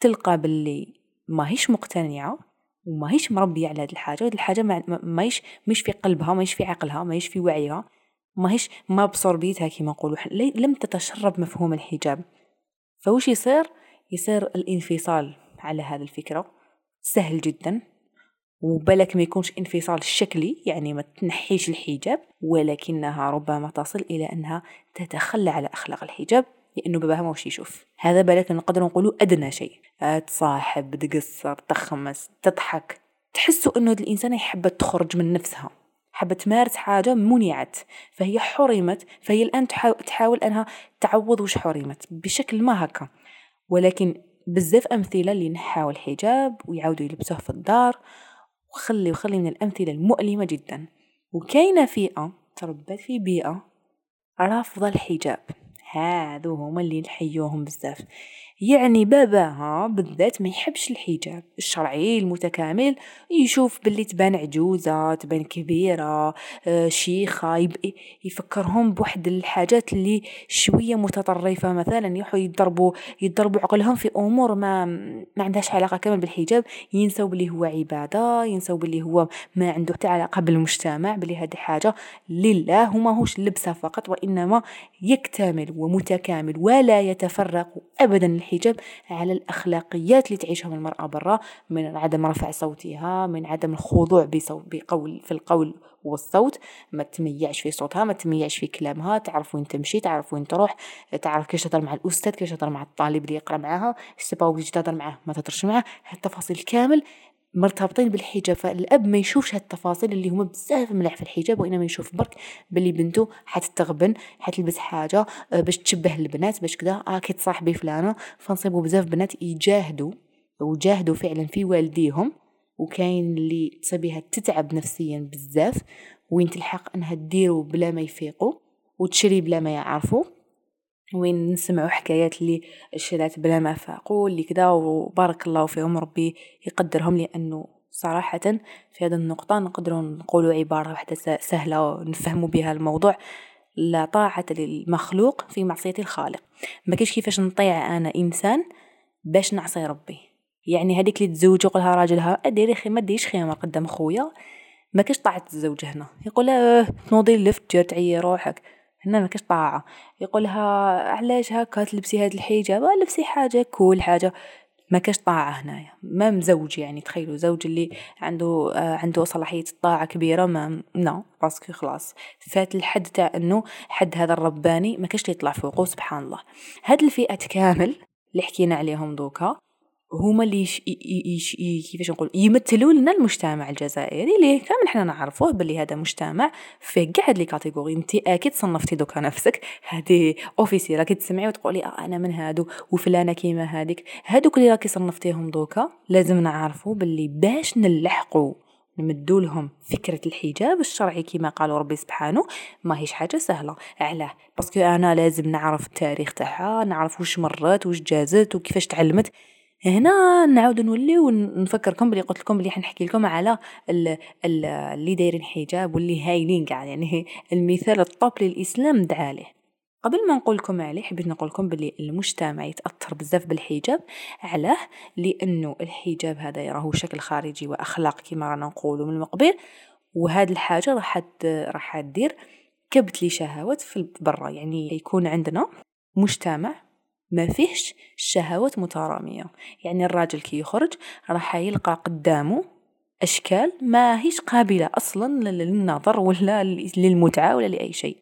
تلقى باللي ماهيش مقتنعة. وماهيش مربية على هاد الحاجة هاد الحاجة ماهيش مش في قلبها ماهيش في عقلها ماهيش في وعيها ماهيش ما بصربيتها كيما نقولوا لم تتشرب مفهوم الحجاب. فوش يصير؟ يصير الانفصال على هذه الفكرة. سهل جدا. وبلك ما يكونش انفصال شكلي يعني ما تنحيش الحجاب ولكنها ربما تصل إلى أنها تتخلى على أخلاق الحجاب. لأنه باباها موش يشوف. هذا بالك نقدر نقولوا أدنى شيء. تصاحب تقصر تخمس تضحك. تحسوا أنه الإنسان يحب تخرج من نفسها. حبت تمارس حاجة منعت فهي حرمت فهي الآن تحاول أنها تعوض وش حرمت. بشكل ما هكا. ولكن بزاف أمثلة اللي نحاو الحجاب ويعاودوا يلبسوه في الدار. وخلي وخلي من الأمثلة المؤلمة جدا. وكاينة فئة تربت في بيئة رافضة الحجاب هادو هما اللي نحيوهم بزاف. يعني باباها بالذات ما يحبش الحجاب. الشرعي المتكامل يشوف باللي تبان عجوزة تبان كبيرة آه، شيخة يفكرهم بواحد الحاجات اللي شوية متطرفة. مثلا يروحوا يضربوا يضربوا عقلهم في أمور ما ما عندهاش علاقة كامل بالحجاب. ينسوا باللي هو عبادة ينسوا باللي هو ما عنده حتى علاقة بالمجتمع باللي هذه حاجة لله. وما هوش لبسة فقط وإنما يكتمل ومتكامل ولا يتفرق أبدا الحجاب على الأخلاقيات اللي تعيشهم المرأة برا من عدم رفع صوتها من عدم الخضوع بقول في القول والصوت. ما تميعش في صوتها ما تميعش في كلامها تعرف وين تمشي تعرف وين تروح تعرف كيفاش تهضر مع الأستاذ كيفاش تهضر مع الطالب اللي يقرأ معاها c'est pas تهضر معاه؟ ما تهضرش معاه. هالتفاصيل كامل مرتبطين بالحجاب فالأب ما يشوفش هالتفاصيل اللي هما بزاف ملاح في الحجاب وانما يشوف برك باللي بنته حتتغبن حتلبس حاجة آه، باش تشبه البنات باش كذا آه كي تصاحبي فلانة فنصيبوا بزاف بنات يجاهدوا وجاهدوا فعلا في والديهم وكاين اللي تصيبيها تتعب نفسيا بزاف وين تلحق إنها ديرو بلا ما يفيقوا وتشري بلا ما يعرفوا وين نسمعوا حكايات اللي شرات بلا ما فاقوا اللي كذا وبارك الله فيهم ربي يقدرهم لأنه صراحة في هذه النقطة نقدروا نقولوا عبارة واحدة سهلة نفهموا بها الموضوع. لا طاعة للمخلوق في معصية الخالق. ما كيش كيفاش نطيع أنا إنسان باش نعصي ربي. يعني هذيك اللي تزوج وقلها راجلها اديري خي ما ديش خيمة قدام خويا. ما كاش طاعة الزوج هنا. يقول آه تنوضي اللفت تعيي روحك. هنا ما كاش طاعة. يقولها علاش هكا تلبسي هاد الحجاب؟ لبسي حاجة كول حاجة. ما كاش طاعة هنايا. ما مزوج يعني تخيلوا زوج اللي عنده آه عنده صلاحية الطاعة كبيرة ما نو باسكو خلاص. فات الحد تاع إنه حد هذا الرباني ما كاش يطلع فوقه سبحان الله. هاد الفئة كامل اللي حكينا عليهم دوكا هما اللي يش... يش... كيفاش نقول؟ يمثلوا لنا المجتمع الجزائري اللي كامل حنا نعرفوه باللي هذا مجتمع فيه كاع هاد les catégories. انت أكيد صنفتي دوكا نفسك. هادي اوفيسي راكي تسمعي وتقولي آه أنا من هادو وفلانة كيما هاديك. هادوك اللي راكي صنفتيهم دوكا لازم نعرفوا باللي باش نلحقوا نمدوا لهم فكرة الحجاب الشرعي كما قال ربي سبحانه ما هيش حاجة سهلة. علاه parce que أنا لازم نعرف التاريخ تاعها نعرف وش مرات وش جازت وكيفاش تعلمت. هنا نعاود نوليو نفكركم بلي قلت لكم بلي حنحكي لكم على اللي دايرين حجاب واللي هايلين قاع يعني المثال ال top للإسلام دعا له قبل ما نقول لكم عليه حبيت نقول لكم بلي المجتمع يتأثر بزاف بالحجاب علاه لأنه الحجاب هذا راهو شكل خارجي واخلاق كما رانا نقولوا من المقبل وهاد الحاجة راح راح دير كبت لشهوات في برا يعني يكون عندنا مجتمع ما فيهش الشهوات مترامية. يعني الراجل كي يخرج راح يلقى قدامه أشكال ما هيش قابلة أصلا للنظر ولا للمتعة ولا لأي شيء.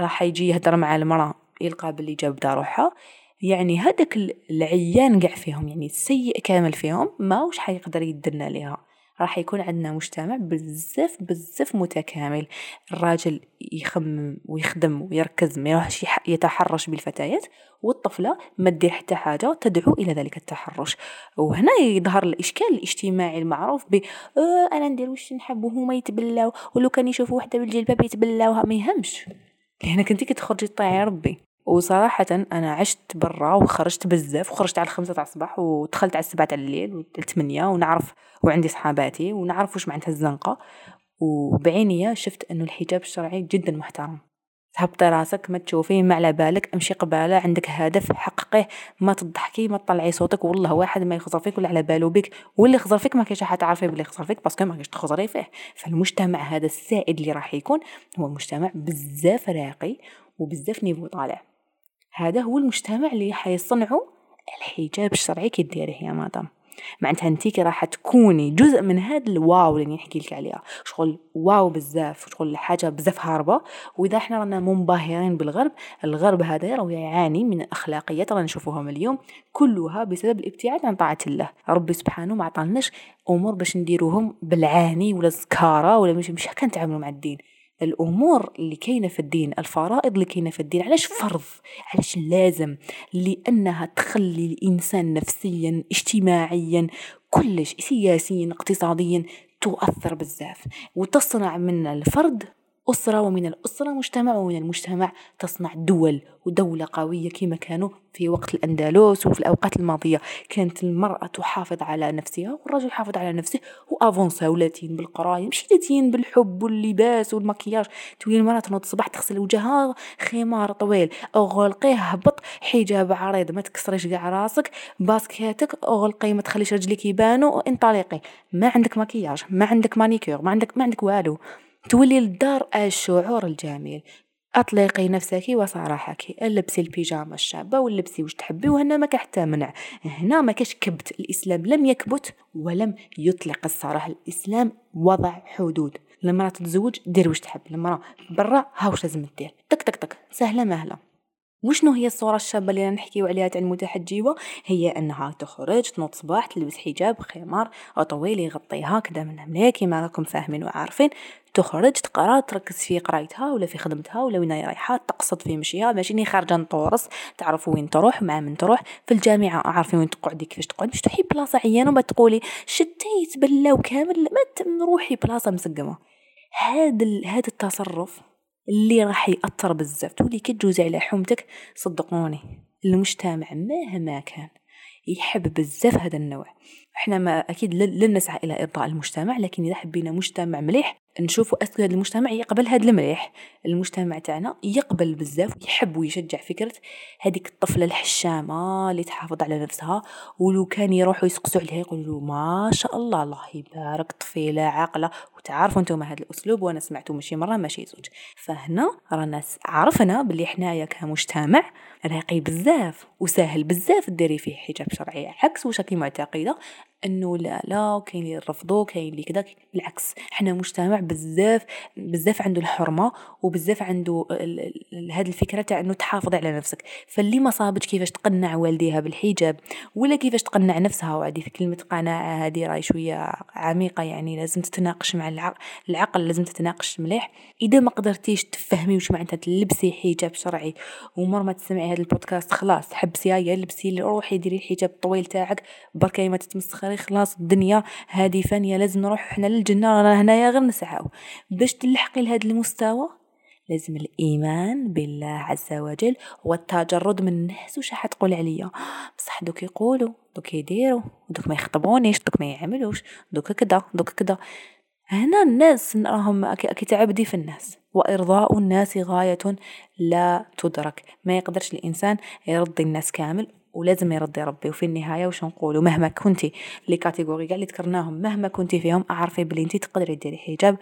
راح يجي يهدر مع المرأة يلقى باللي جاب روحها. يعني هذاك العيان قاع فيهم يعني السيء كامل فيهم ما وش حيقدر يدرنا لها راح يكون عندنا مجتمع بزاف بزاف متكامل. الراجل يخمم ويخدم ويركز ما يروحش يتحرش بالفتيات والطفلة ما دير حتى حاجة تدعو إلى ذلك التحرش. وهنا يظهر الإشكال الاجتماعي المعروف ب آه أنا ندير واش نحب وهما يتبلاو ولو كان يشوفوا وحدة بالجلباب يتبلاوها. ما يهمش. لأنك انت كتخرجي تطيعي ربي. وصراحة أنا عشت برا وخرجت بزاف وخرجت على الخمسة تاع الصباح ودخلت على السبعة تاع الليل والثمانية ونعرف وعندي صحاباتي ونعرف واش معناتها الزنقة. وبعينيا شفت أنه الحجاب الشرعي جدا محترم. هبطي راسك ما تشوفيه ما على بالك امشي قبالة عندك هدف حققيه ما تضحكي ما تطلعي صوتك والله واحد ما يخزر فيك ولا على بالو بك. واللي يخزر فيك ما كاينش تعرفي بلي يخزر فيك parce que ما كاينش تخزري فيه. فالمجتمع هذا السائد اللي راح يكون هو مجتمع بزاف راقي وبزاف niveau طالع. هذا هو المجتمع اللي حيصنعوا الحجاب الشرعي كي ديريه يا مدام معناتها انتيكي راح تكوني جزء من هذا الواو اللي نحكي لك عليها. شغل واو بزاف شغل حاجة بزاف هاربة. وإذا إحنا رانا منبهرين بالغرب الغرب هذا راهو يعاني من الأخلاقيات رانا نشوفوهم اليوم كلها بسبب الابتعاد عن طاعة الله. ربي سبحانه ما عطاناش أمور باش نديروهم بالعاني ولا زكارة ولا مش مش هكا نتعاملوا مع الدين. الأمور اللي كاينة في الدين الفرائض اللي كاينة في الدين علاش فرض؟ علاش لازم؟ لأنها تخلي الإنسان نفسيا اجتماعيا كلش سياسيا اقتصاديا تؤثر بزاف. وتصنع من الفرد أسرة ومن الأسرة مجتمع ومن المجتمع تصنع دول ودولة قوية كما كانوا في وقت الأندلس وفي الأوقات الماضية. كانت المرأة تحافظ على نفسها والرجل يحافظ على نفسه وأفونسا ولاتين بالقراية مش لاتين بالحب واللباس والمكياج. تولي المرأة تنوض الصباح تغسل وجهها خمار طويل. أغلقيه هبط حجاب عريض ما تكسريش كاع راسك. باسكيتك أغلقي ما تخليش رجليك يبانوا انطلقي. ما عندك مكياج ما عندك مانيكير ما عندك ما عندك والو. تولي للدار الشعور الجميل. أطلقي نفسك وصراحك. لبسي البيجامة الشابة ولبسي واش تحبي وهنا ما حتى منع هنا ما كاش كبت. الإسلام لم يكبت ولم يطلق الصراحة. الإسلام وضع حدود. لما تتزوج دير واش تحب. لما برا ها واش لازم دير. تك تك تك. سهلة مهلة. وشنو هي الصورة الشابة اللي نحكيو عليها تاع المتحجبة هي أنها تخرج تنوض صباح تلبس حجاب خمار طويل يغطيها كدا من هنا كيما راكم فاهمين وعارفين. تخرج تقرأ تركز في قرايتها ولا في خدمتها ولا وين رايحة تقصد في مشيها ماشي ني خارجة نطورس تعرفوا وين تروح مع من تروح في الجامعة عارفين وين تقعدي كيفاش تقعد مش تروحي بلاصة عيانة وما تقولي شتيت بلاو كامل ما تروحي بلاصة مسقمة. هذا هذا التصرف اللي راح يأثر بزاف. تولي كتجوزي على حومتك صدقوني المجتمع مهما كان يحب بزاف هذا النوع. إحنا ما أكيد لن نسعى إلى إرضاء المجتمع لكن إذا حبينا مجتمع مليح نشوفوا اسكو هذا المجتمع يقبل هذا المليح. المجتمع تاعنا يقبل بزاف ويحب ويشجع فكرة هذيك الطفلة الحشامة اللي تحافظ على نفسها ولو كان يروحوا يسقسوا عليها يقولوا ما شاء الله الله يبارك طفيلة عاقلة. وتعرفوا أنتم هذا الأسلوب وأنا سمعته ماشي مرة ماشي زوج. فهنا رانا عرفنا باللي حنايا كمجتمع راقي بزاف وسهل بزاف ديري فيه حجاب شرعي عكس واش راكي معتقدة. إنه لا لا كاين اللي يرفضوا كاين اللي كذا بالعكس حنا مجتمع بزاف بزاف عنده الحرمة وبزاف عنده هذه الفكرة تاع إنه تحافظ على نفسك. فاللي ما صابتش كيفاش تقنع والديها بالحجاب ولا كيفاش تقنع نفسها وعدي في كلمة قناعة هذه راي شوية عميقة يعني لازم تتناقش مع العقل, العقل لازم تتناقش مليح. إذا ما قدرتيش تفهمي واش معناتها تلبسي حجاب شرعي ومر ما تسمعي هذا البودكاست خلاص حبسي يا لبسي روحي ديري الحجاب الطويل تاعك بركة ما تتمسخري خلاص الدنيا هذه فانية لازم نروح حنا للجنة رانا هنايا غير نسعاو باش تلحقي لهذا المستوى لازم الإيمان بالله عز وجل والتجرد من الناس وش تقول عليا. بصح دوك يقولوا دوك يديروا دوك ما يخطبونيش دوك ما يعملوش دوك كدا دوك كدا. هنا الناس راهم كتعبدي في الناس. وإرضاء الناس غاية لا تدرك. ما يقدرش الإنسان يرضي الناس كامل. ولازم يرضي ربي. وفي النهاية وش نقولوا؟ مهما كنتي les catégories كاع اللي ذكرناهم مهما كنتي فيهم أعرفي بلي انت تقدري ديري حجاب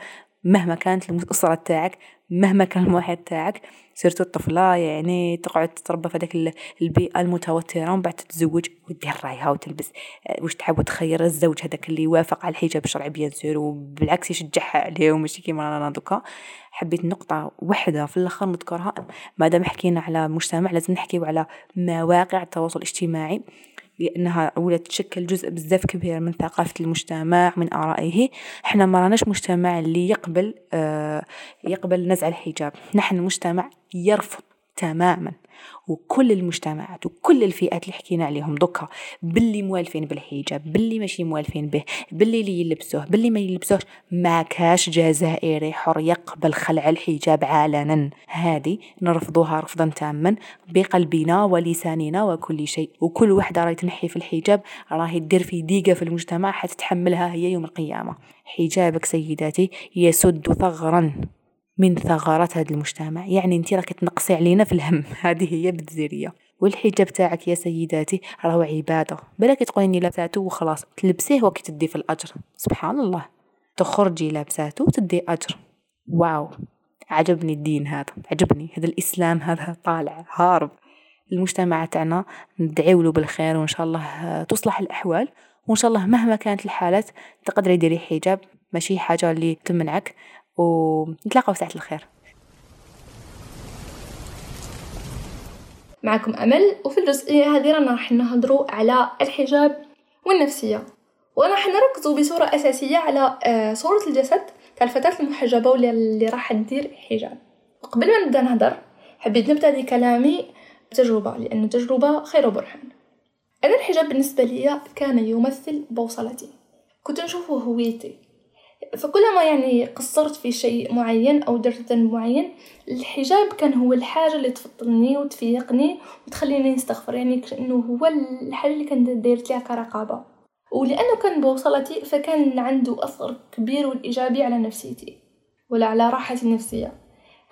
مهما كانت الأسرة تاعك مهما كان المحيط تاعك surtout الطفلة يعني تقعد تتربى في هذاك البيئة المتوترة ومن بعد تتزوج ودير رايها وتلبس آه، واش تحب تخير الزوج هذاك اللي يوافق على الحجاب الشرعي bien sûr وبالعكس يشجعها عليه وماشي كيما رانا دوكا. حبيت نقطة واحدة في الآخر نذكرها مادام حكينا على مجتمع لازم نحكيو على مواقع التواصل الاجتماعي. لأنها ولات تشكل جزء بزاف كبير من ثقافة المجتمع من آرائه. إحنا ما راناش مجتمع اللي يقبل آه يقبل نزع الحجاب. نحن مجتمع يرفض تماما. وكل المجتمعات وكل الفئات اللي حكينا عليهم دوكا باللي موالفين بالحجاب باللي ماشي موالفين به باللي اللي يلبسوه باللي ما يلبسوهش ما كاش جزائري حر يقبل خلع الحجاب علنا هذه نرفضوها رفضا تاما بقلبنا ولساننا وكل شيء. وكل وحدة راهي تنحي في الحجاب راهي دير في ضيقه في المجتمع حتتحملها هي يوم القيامة. حجابك سيداتي يسد ثغرا. من ثغرات هذا المجتمع. يعني انت راك تنقصي علينا في الهم. هذه هي بالجزيريه والحجاب تاعك يا سيداتي راهو عبادة. بلاك تقوليني لابساتو وخلاص. تلبسيه وكي تدي في الأجر. سبحان الله. تخرجي لابساتو وتدي أجر. واو. عجبني الدين هذا. عجبني. هذا الإسلام هذا طالع. هارب. المجتمع تاعنا ندعيو له بالخير وإن شاء الله تصلح الأحوال. وإن شاء الله مهما كانت الحالات تقدري ديري حجاب. ماشي حاجة اللي تمنعك. ونتلاقاو ساعة الخير. معكم أمل وفي الجزئية هذه رانا راح نهضروا على الحجاب والنفسية. وراح نركزوا بصورة أساسية على آه، صورة الجسد تاع الفتاة المحجبة واللي اللي راح تدير حجاب وقبل ما نبدأ نهضر حبيت نبدأ دي كلامي بتجربة لأن التجربة خير برهان أنا الحجاب بالنسبة لي كان يمثل بوصلتي. كنت نشوفه هويتي فكلما يعني قصرت في شيء معين أو درت ذنب معين الحجاب كان هو الحاجة اللي تفطرني وتفيقني وتخليني نستغفر يعني كأنه هو الحاجة اللي كانت دايرت ليها كرقابة. ولأنه كان بوصلتي فكان عنده أثر كبير والإيجابي على نفسيتي ولا على راحتي النفسية.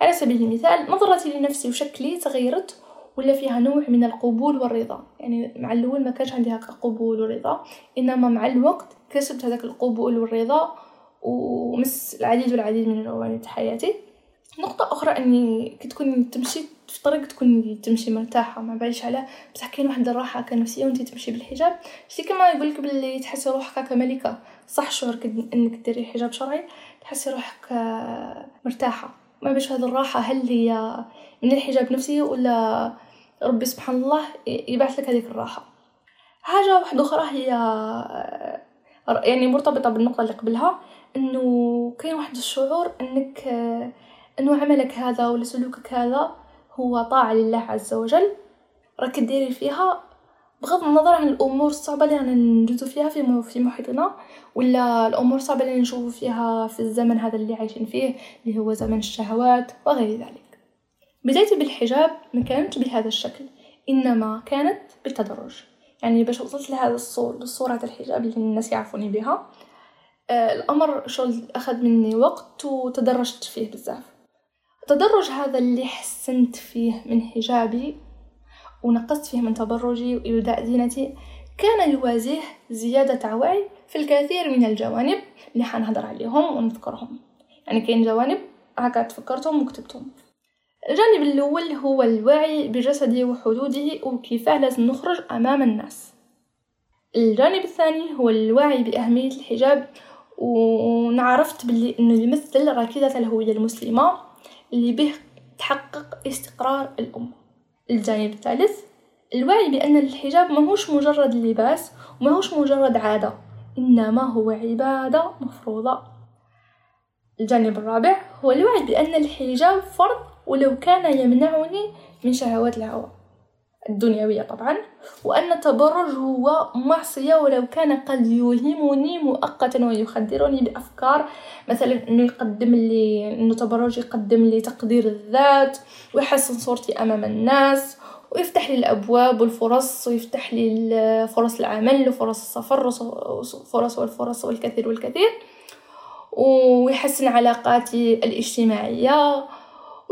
على سبيل المثال نظرتي لنفسي وشكلي تغيرت ولا فيها نوع من القبول والرضا. يعني مع الأول ما كانش عندي هكا قبول ورضا إنما مع الوقت كسبت هذاك القبول والرضا ومس العديد والعديد من جوانب حياتي. نقطة أخرى أني كي تكون تمشي في طريق تكون تمشي مرتاحة ما بعيش على بصح كاين واحد الراحة هكا نفسية وانتي تمشي بالحجاب. شتي كما يقولك بلي تحسي روحك هكا ملكة صح شعور إنك ديري حجاب شرعي تحسي روحك مرتاحة. ما بيش هذه الراحة هل هي من الحجاب نفسه ولا ربي سبحان الله يبعث لك هذيك الراحة. حاجة واحدة أخرى هي يعني مرتبطة بالنقطة اللي قبلها. إنه كاين واحد الشعور إنك إنه عملك هذا ولا سلوكك هذا هو طاعة لله عز وجل. راك ديري فيها بغض النظر عن الأمور الصعبة اللي رانا ندوزو فيها في في محيطنا ولا الأمور الصعبة اللي نشوفو فيها في الزمن هذا اللي عايشين فيه اللي هو زمن الشهوات وغير ذلك. بدايتي بالحجاب ما كانت بهذا الشكل إنما كانت بالتدرج. يعني باش وصلت لهذا الصور لصورة الحجاب اللي الناس يعرفوني بها. آه، الأمر شغل أخذ مني وقت وتدرجت فيه بزاف. التدرج هذا اللي حسنت فيه من حجابي ونقصت فيه من تبرجي وإبداء زينتي كان يواجه زيادة وعي في الكثير من الجوانب اللي حنهضر عليهم ونذكرهم. يعني كاين جوانب هكا تفكرتهم وكتبتهم. الجانب الأول هو الوعي بجسدي وحدوده وكيفاه لازم نخرج أمام الناس. الجانب الثاني هو الوعي بأهمية الحجاب ونعرفت باللي إنه يمثل ركيزة الهوية المسلمة اللي به تحقق استقرار الأمة. الجانب الثالث الوعي بأن الحجاب ماهوش مجرد لباس وماهوش مجرد عادة إنما هو عبادة مفروضة. الجانب الرابع هو الوعي بأن الحجاب فرض ولو كان يمنعني من شهوات الهوى. الدنيوية طبعا وأن التبرج هو معصية ولو كان قد يوهمني مؤقتا ويخدرني بأفكار. مثلا أنه يقدم لي أنه التبرج يقدم لي تقدير الذات ويحسن صورتي أمام الناس ويفتح لي الأبواب والفرص ويفتح لي فرص العمل وفرص السفر فرص والفرص والكثير والكثير. ويحسن علاقاتي الاجتماعية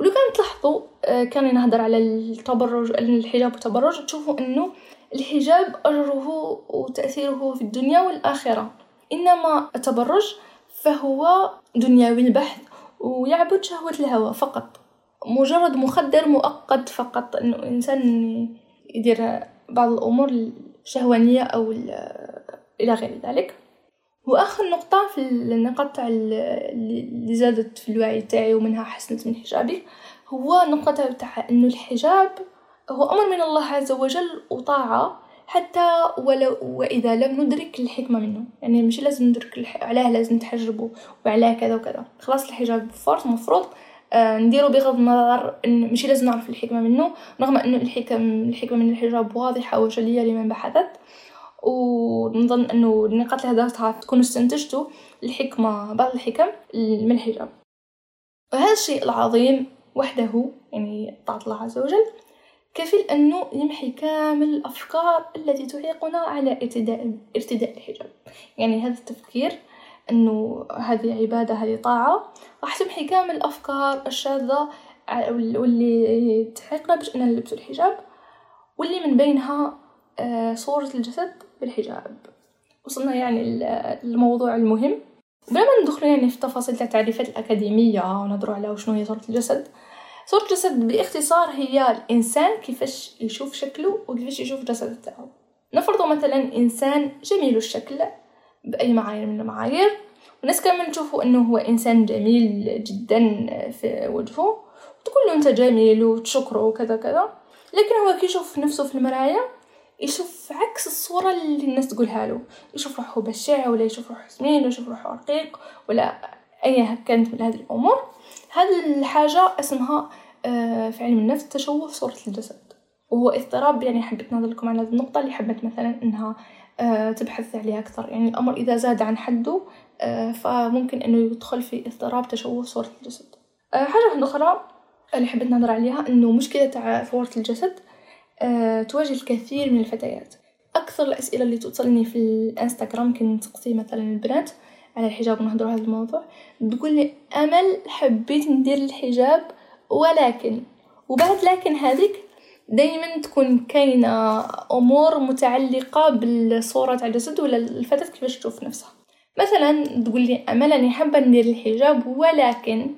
ولو كان تلاحظوا آه، كان نهضر على التبرج الحجاب والتبرج تشوفوا إنه الحجاب أجره وتأثيره في الدنيا والآخرة. إنما التبرج فهو دنيوي البحث ويعبد شهوة الهوى فقط. مجرد مخدر مؤقت فقط. إنه الانسان يدير بعض الأمور الشهوانية أو إلى غير ذلك. واخر نقطة في النقاط اللي زادت في الوعي تاعي ومنها حسنت من حجابي هو نقطة تاع إنه الحجاب هو أمر من الله عز وجل وطاعة حتى ولو وإذا لم ندرك الحكمة منه يعني مش لازم ندرك. علاه لازم تحجبه وعلاه كذا وكذا خلاص الحجاب فرض مفروض آه نديرو بغض النظر إن مش لازم نعرف الحكمة منه رغم إنه الحكم الحكمة من الحجاب واضحة وجلية لمن بحثت ونظن أنه النقاط اللي هدرتها تكون استنتجتوا الحكمة بعض الحكم من الحجاب وهذا الشيء العظيم وحده يعني طاعة الله عز وجل كفيل أنه يمحي كامل الأفكار التي تعيقنا على ارتداء ارتداء الحجاب يعني هذا التفكير أنه هذه عبادة هذه طاعة راح تمحي كامل الأفكار الشاذة واللي تعيقنا باش أننا نلبس الحجاب واللي من بينها آه، صورة الجسد بالحجاب. وصلنا يعني للموضوع المهم. بلا ما ندخل يعني في تفاصيل التعريفات الأكاديمية ونهضروا على وشنو هي صورة الجسد. صورة الجسد باختصار هي الإنسان كيفاش يشوف شكله وكيفاش يشوف الجسد تاعو. نفرض مثلا إنسان جميل الشكل بأي معايير من المعايير. والناس كامل تشوفوا أنه هو إنسان جميل جدا في وجهه. وتقول له أنت جميل وتشكره وكذا كذا لكن هو كيشوف نفسه في المراية يشوف عكس الصورة اللي الناس تقولها له. يشوف روحه بشع ولا يشوف روحه سمين ولا يشوف روحه رقيق ولا أي كانت من هذه الأمور. هذه الحاجة اسمها آه، في علم النفس تشوه صورة الجسد. وهو اضطراب يعني حبيت نهضر لكم على هذه النقطة اللي حبت مثلا إنها آه، تبحث عليها أكثر. يعني الأمر إذا زاد عن حده آه، فممكن إنه يدخل في اضطراب تشوه صورة الجسد. حاجة أخرى اللي حبيت نهضر عليها إنه مشكلة تاع صورة الجسد تواجه الكثير من الفتيات. أكثر الأسئلة اللي توصلني في الإنستغرام كنت تقصي مثلا البنات على الحجاب ونهضروا هذا الموضوع. تقول لي أمل حبيت ندير الحجاب ولكن وبعد لكن هذيك دائما تكون كاينة أمور متعلقة بالصورة تاع الجسد ولا الفتاة كيفاش تشوف نفسها. مثلا تقول لي أمل أني حابة ندير الحجاب ولكن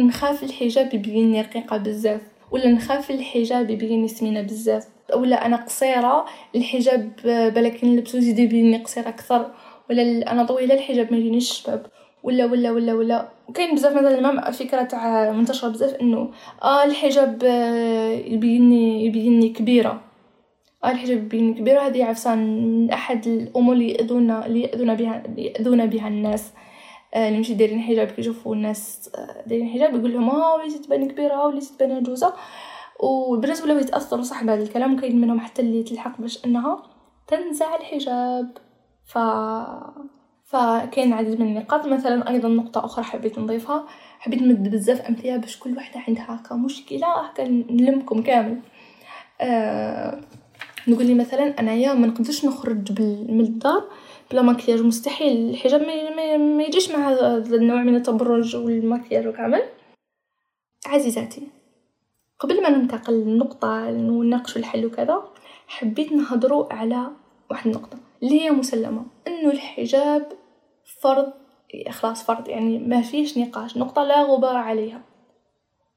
نخاف الحجاب يبيني رقيقة بزاف. ولا نخاف الحجاب يبيني سمينه بزاف. ولا أنا قصيرة الحجاب بلكن نلبسو يزيد يبيني قصيره أكثر ولا أنا طويلة الحجاب ما يجينيش الشباب ولا ولا ولا ولا. وكاين بزاف مثلا ما فكرة تاع منتشرة بزاف إنه آه الحجاب آه، يبيني يبيني كبيرة. آه الحجاب يبيني كبيرة هذه عفسان من أحد الأمور اللي ياذونا اللي يأذونا بها اللي يأذونا بها الناس. آه اللي ماشي دايرين حجاب كيشوفوا الناس آه، دايرين حجاب يقول لهم آه وليتي تبان كبيرة وليتي تبان عجوزه والبنات ولاو يتأثروا صح بهذا الكلام وكاين منهم حتى اللي تلحق باش إنها تنزع الحجاب. ف فكاين العديد من النقاط. مثلا أيضا نقطة أخرى حبيت نضيفها. حبيت نمد بزاف أمثلة باش كل وحده عندها هكا مشكلة هكا نلمكم كامل. آه نقول لي مثلا أنايا ما نقدرش نخرج من الدار بلا مكياج مستحيل الحجاب ما, يجيش مع هذا النوع من التبرج والمكياج وكامل عزيزاتي قبل ما ننتقل للنقطة ونناقش الحل وكذا حبيت نهضروا على واحد النقطة اللي هي مسلمة إنه الحجاب فرض خلاص فرض يعني ما فيش نقاش نقطة لا غبار عليها.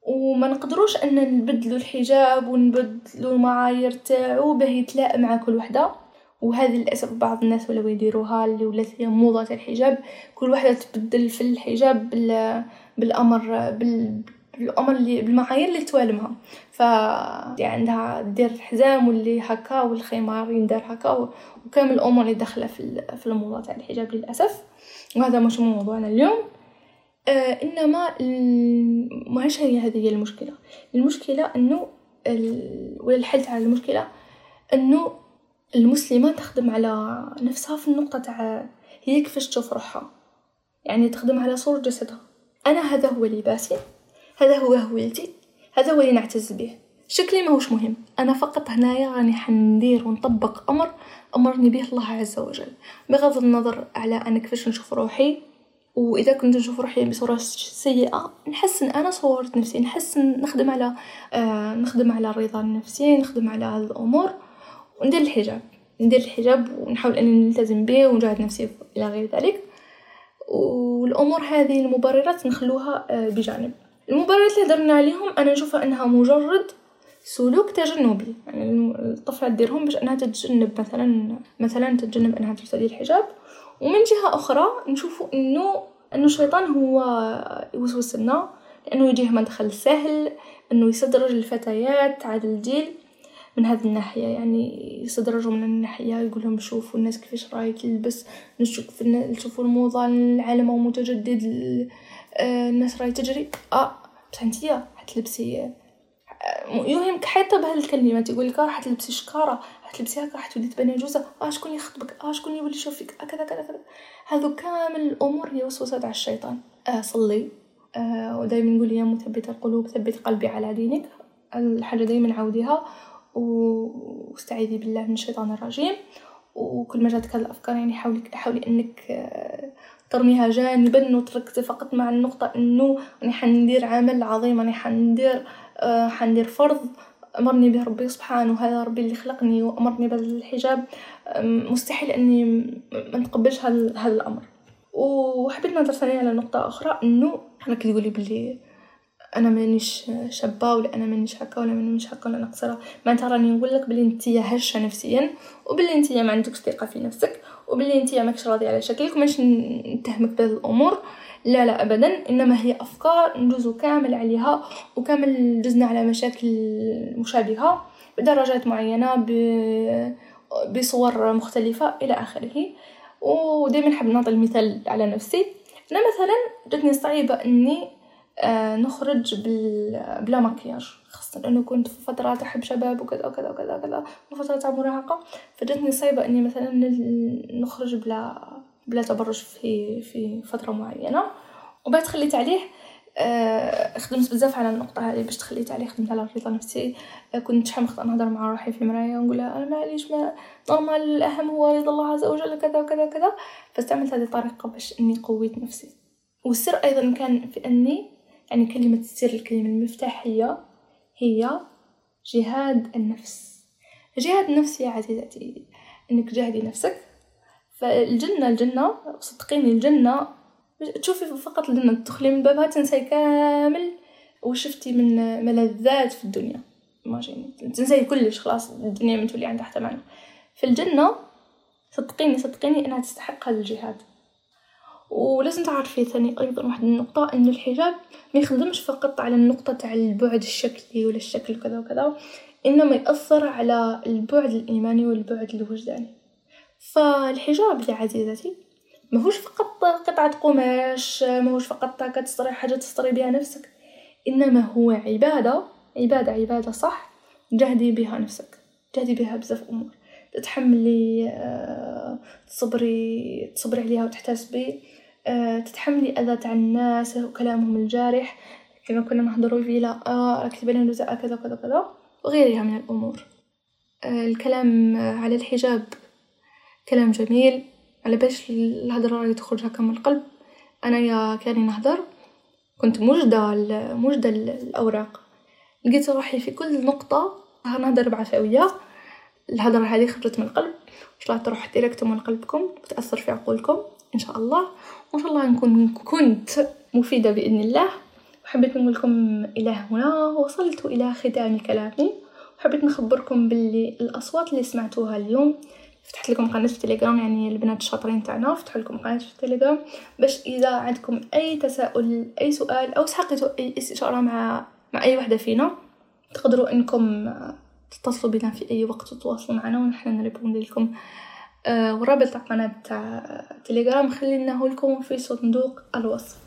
وما نقدروش أن نبدلو الحجاب ونبدلو المعايير تاعو باه يتلائم مع كل وحدة. وهذه للأسف بعض الناس ولاو يديروها اللي ولات هي موضه الحجاب. كل وحدة تبدل في الحجاب بالأمر بال بالأمر اللي بالمعايير اللي توالمها. ف يعني عندها دير الحزام واللي هكا والخمار يندار هكا وكامل الأمور اللي داخلة في في الموضوع تاع الحجاب للأسف. وهذا مش موضوعنا اليوم. آه إنما ماهيش هي هذه هي المشكلة؟ المشكلة إنه ال... ولا الحل تاع المشكلة إنه المسلمة تخدم على نفسها في النقطة تاع هي كيفاش تشوف روحها. يعني تخدم على صورة جسدها. أنا هذا هو لباسي هذا هو هويتي هذا هو اللي نعتز به. شكلي ماهوش مهم. أنا فقط هنايا راني حندير ونطبق أمر أمرني به الله عز وجل. بغض النظر على أنا كيفاش نشوف روحي وإذا كنت نشوف روحي بصورة سيئة نحسن أنا صورت نفسي. نحسن نخدم على آه نخدم على الرضا النفسي نخدم على هذه الأمور. وندير الحجاب. ندير الحجاب ونحاول أني نلتزم به ونجاهد نفسي إلى غير ذلك. والأمور هذه المبررات نخلوها آه بجانب. المبررات اللي هدرنا عليهم أنا نشوفها أنها مجرد سلوك تجنبي. يعني الطفلة تديرهم باش أنها تتجنب مثلا مثلا تتجنب أنها ترتدي الحجاب. ومن جهة أخرى نشوفوا إنه إنه الشيطان هو يوسوس لنا لأنه يجيه مدخل سهل إنه يستدرج الفتيات على الجيل. من هذه الناحية يعني يستدرجوا من الناحية يقول لهم شوفوا الناس كيفاش راهي تلبس نشوف نشوفوا الموضة العالم متجدد آه، الناس راهي تجري. آه بصح انتيا حتلبسي يوهمك حتى بهالكلمات يقول لك راح تلبسي شكارة راح تلبسي هكا راح تولي تبني عجوزه آه شكون يخطبك؟ آه شكون يولي يشوفك آه كذا كذا كذا. هذو كامل الأمور هي وسوسات على الشيطان. آه صلي. آه ودائما نقول يا مثبت القلوب ثبت قلبي على دينك. الحاجة دائما عوديها واستعيذي بالله من الشيطان الرجيم. وكل ما جاتك هذه الأفكار يعني حاولي حاولي إنك آه، ترميها جانبا وتركزي فقط مع النقطة إنه راني حندير عمل عظيم راني حندير آه، حندير فرض. أمرني به ربي سبحانه هذا ربي اللي خلقني وأمرني بالحجاب. مستحيل إني ما نتقبلش هذا الامر وحبيت نهضر ثاني على نقطة أخرى إنه كي تقولي بلي أنا مانيش شابة ولا أنا مانيش هكا ولا مانيش هكا ولا أنا قصيرة. معناتها راني نقول لك بلي انت هشة نفسيا وبلي انت ما عندكش ثقة في نفسك وبلي انت ماكش راضية على شكلك وماش نتهمك بهذه الأمور. لا لا ابدا. إنما هي أفكار ندوزو كامل عليها وكامل دزنا على مشاكل مشابهة بدرجات معينة ب... بصور مختلفة إلى آخره. ودائما نحب نعطي المثال على نفسي. أنا مثلا جاتني صعيبة إني نخرج بال... بلا مكياج خاصة انه كنت في فترات احب شباب وكذا وكذا وكذا وكذا وفترة تاع مراهقة فجاتني صعيبة إني مثلا نخرج بلا بلا تبرج في في فترة معينة وبعد خليت عليه آه خدمت بزاف على النقطة هذه باش تخليت عليه خدمت على الرضا النفسي آه كنت شحال نقدر نهضر مع روحي في المراية ونقول أنا معليش ما نورمال الأهم هو رضا الله عز وجل كذا وكذا وكذا فاستعملت هذه الطريقة باش إني قويت نفسي. والسر أيضا كان في أني يعني كلمة السر الكلمة المفتاحية هي جهاد النفس. جهاد النفس يا عزيزتي إنك تجاهدي نفسك. فالجنة الجنة صدقيني الجنة تشوفي فقط الجنة تدخلي من بابها تنسي كامل وشفتي من ملذات في الدنيا. ماجيني تنسي كلش خلاص الدنيا من تولي عندها حتى معنى في الجنة صدقيني صدقيني إنها تستحق هذا الجهاد. ولازم تعرفي ثاني أيضا واحد النقطة ان الحجاب ما يخدمش فقط على النقطة تاع البعد الشكلي ولا الشكل كذا وكذا إنما يأثر على البعد الإيماني والبعد الوجداني. فالحجاب يا عزيزتي ماهوش فقط قطعة قماش ماهوش فقط هكا تستري حاجة تستري بها نفسك إنما هو عبادة عبادة عبادة صح جهدي بها نفسك جهدي بها بزاف أمور. تتحملي آه، تصبري تصبري عليها وتحتسبي تتحملي أذى تاع الناس وكلامهم الجارح. كما كنا نهضروا فيه لا آه راك تبان كذا كذا كذا وغيرها من الأمور. آه، الكلام على الحجاب كلام جميل. على باش الهضرة راهي تخرج هكا من القلب أنا يا كاني نهضر كنت مجدة مجدة الأوراق. لقيت روحي في كل نقطة نهضر بعفوية. الهضرة هذه خرجت من القلب طلعت تروح ديريكت من قلبكم وتأثر في عقولكم. إن شاء الله. وإن شاء الله نكون كنت مفيدة بإذن الله. وحبيت نقول لكم إلى هنا. وصلت إلى ختام كلامي. وحبيت نخبركم باللي الأصوات اللي سمعتوها اليوم. فتحت لكم قناة في التليجرام يعني البنات الشاطرين تاعنا. فتحوا لكم قناة في التليجرام باش إذا عندكم أي تساؤل أي سؤال أو سحقتوا أي استشارة مع مع أي وحدة فينا تقدروا إنكم تتصلوا بنا في أي وقت وتواصلوا معنا ونحن نريبوندي لكم آه والرابط تاع قناة تاع تليجرام خليناه لكم في صندوق الوصف.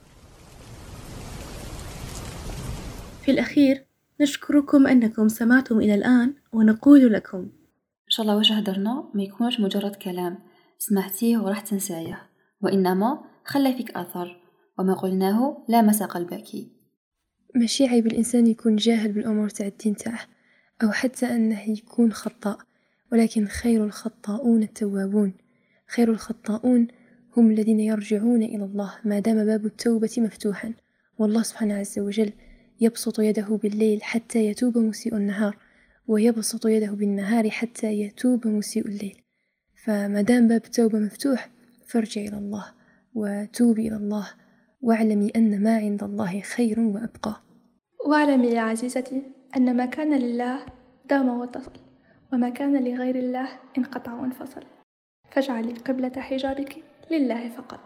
في الأخير نشكركم أنكم سمعتم إلى الآن ونقول لكم. إن شاء الله واش هدرنا ما يكونش مجرد كلام. سمعتيه وراح تنسايه وإنما خلى فيك أثر. وما قلناه لامس قلبك ماشي عيب الإنسان يكون جاهل بالأمور تاع الدين تاعه أو حتى أنه يكون خطاء. ولكن خير الخطاؤون التوابون. خير الخطاؤون هم الذين يرجعون إلى الله ما دام باب التوبة مفتوحا. والله سبحانه عز وجل يبسط يده بالليل حتى يتوب مسيء النهار ويبسط يده بالنهار حتى يتوب مسيء الليل. فما دام باب التوبة مفتوح فارجع إلى الله وتوبي إلى الله واعلمي أن ما عند الله خير وأبقى. واعلمي يا عزيزتي أن ما كان لله دام واتصل وما كان لغير الله انقطع وانفصل فاجعلي قبلة حجابك لله فقط.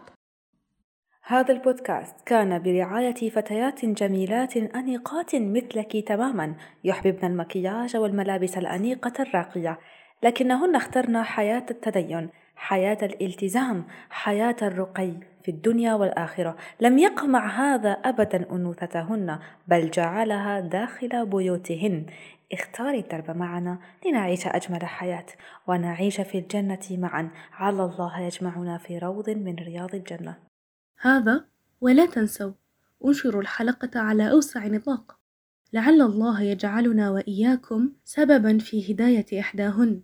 هذا البودكاست كان برعاية فتيات جميلات أنيقات مثلك تماما يحببن المكياج والملابس الأنيقة الراقية. لكنهن اخترن حياة التدين حياة الالتزام حياة الرقي في الدنيا والآخرة. لم يقمع هذا أبدا أنوثتهن بل جعلها داخل بيوتهن. اختاري الدرب معنا لنعيش أجمل حياة ونعيش في الجنة معا. على الله يجمعنا في روض من رياض الجنة. هذا ولا تنسوا انشروا الحلقة على أوسع نطاق. لعل الله يجعلنا وإياكم سببا في هداية إحداهن.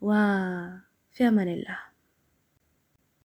وفي أمان الله.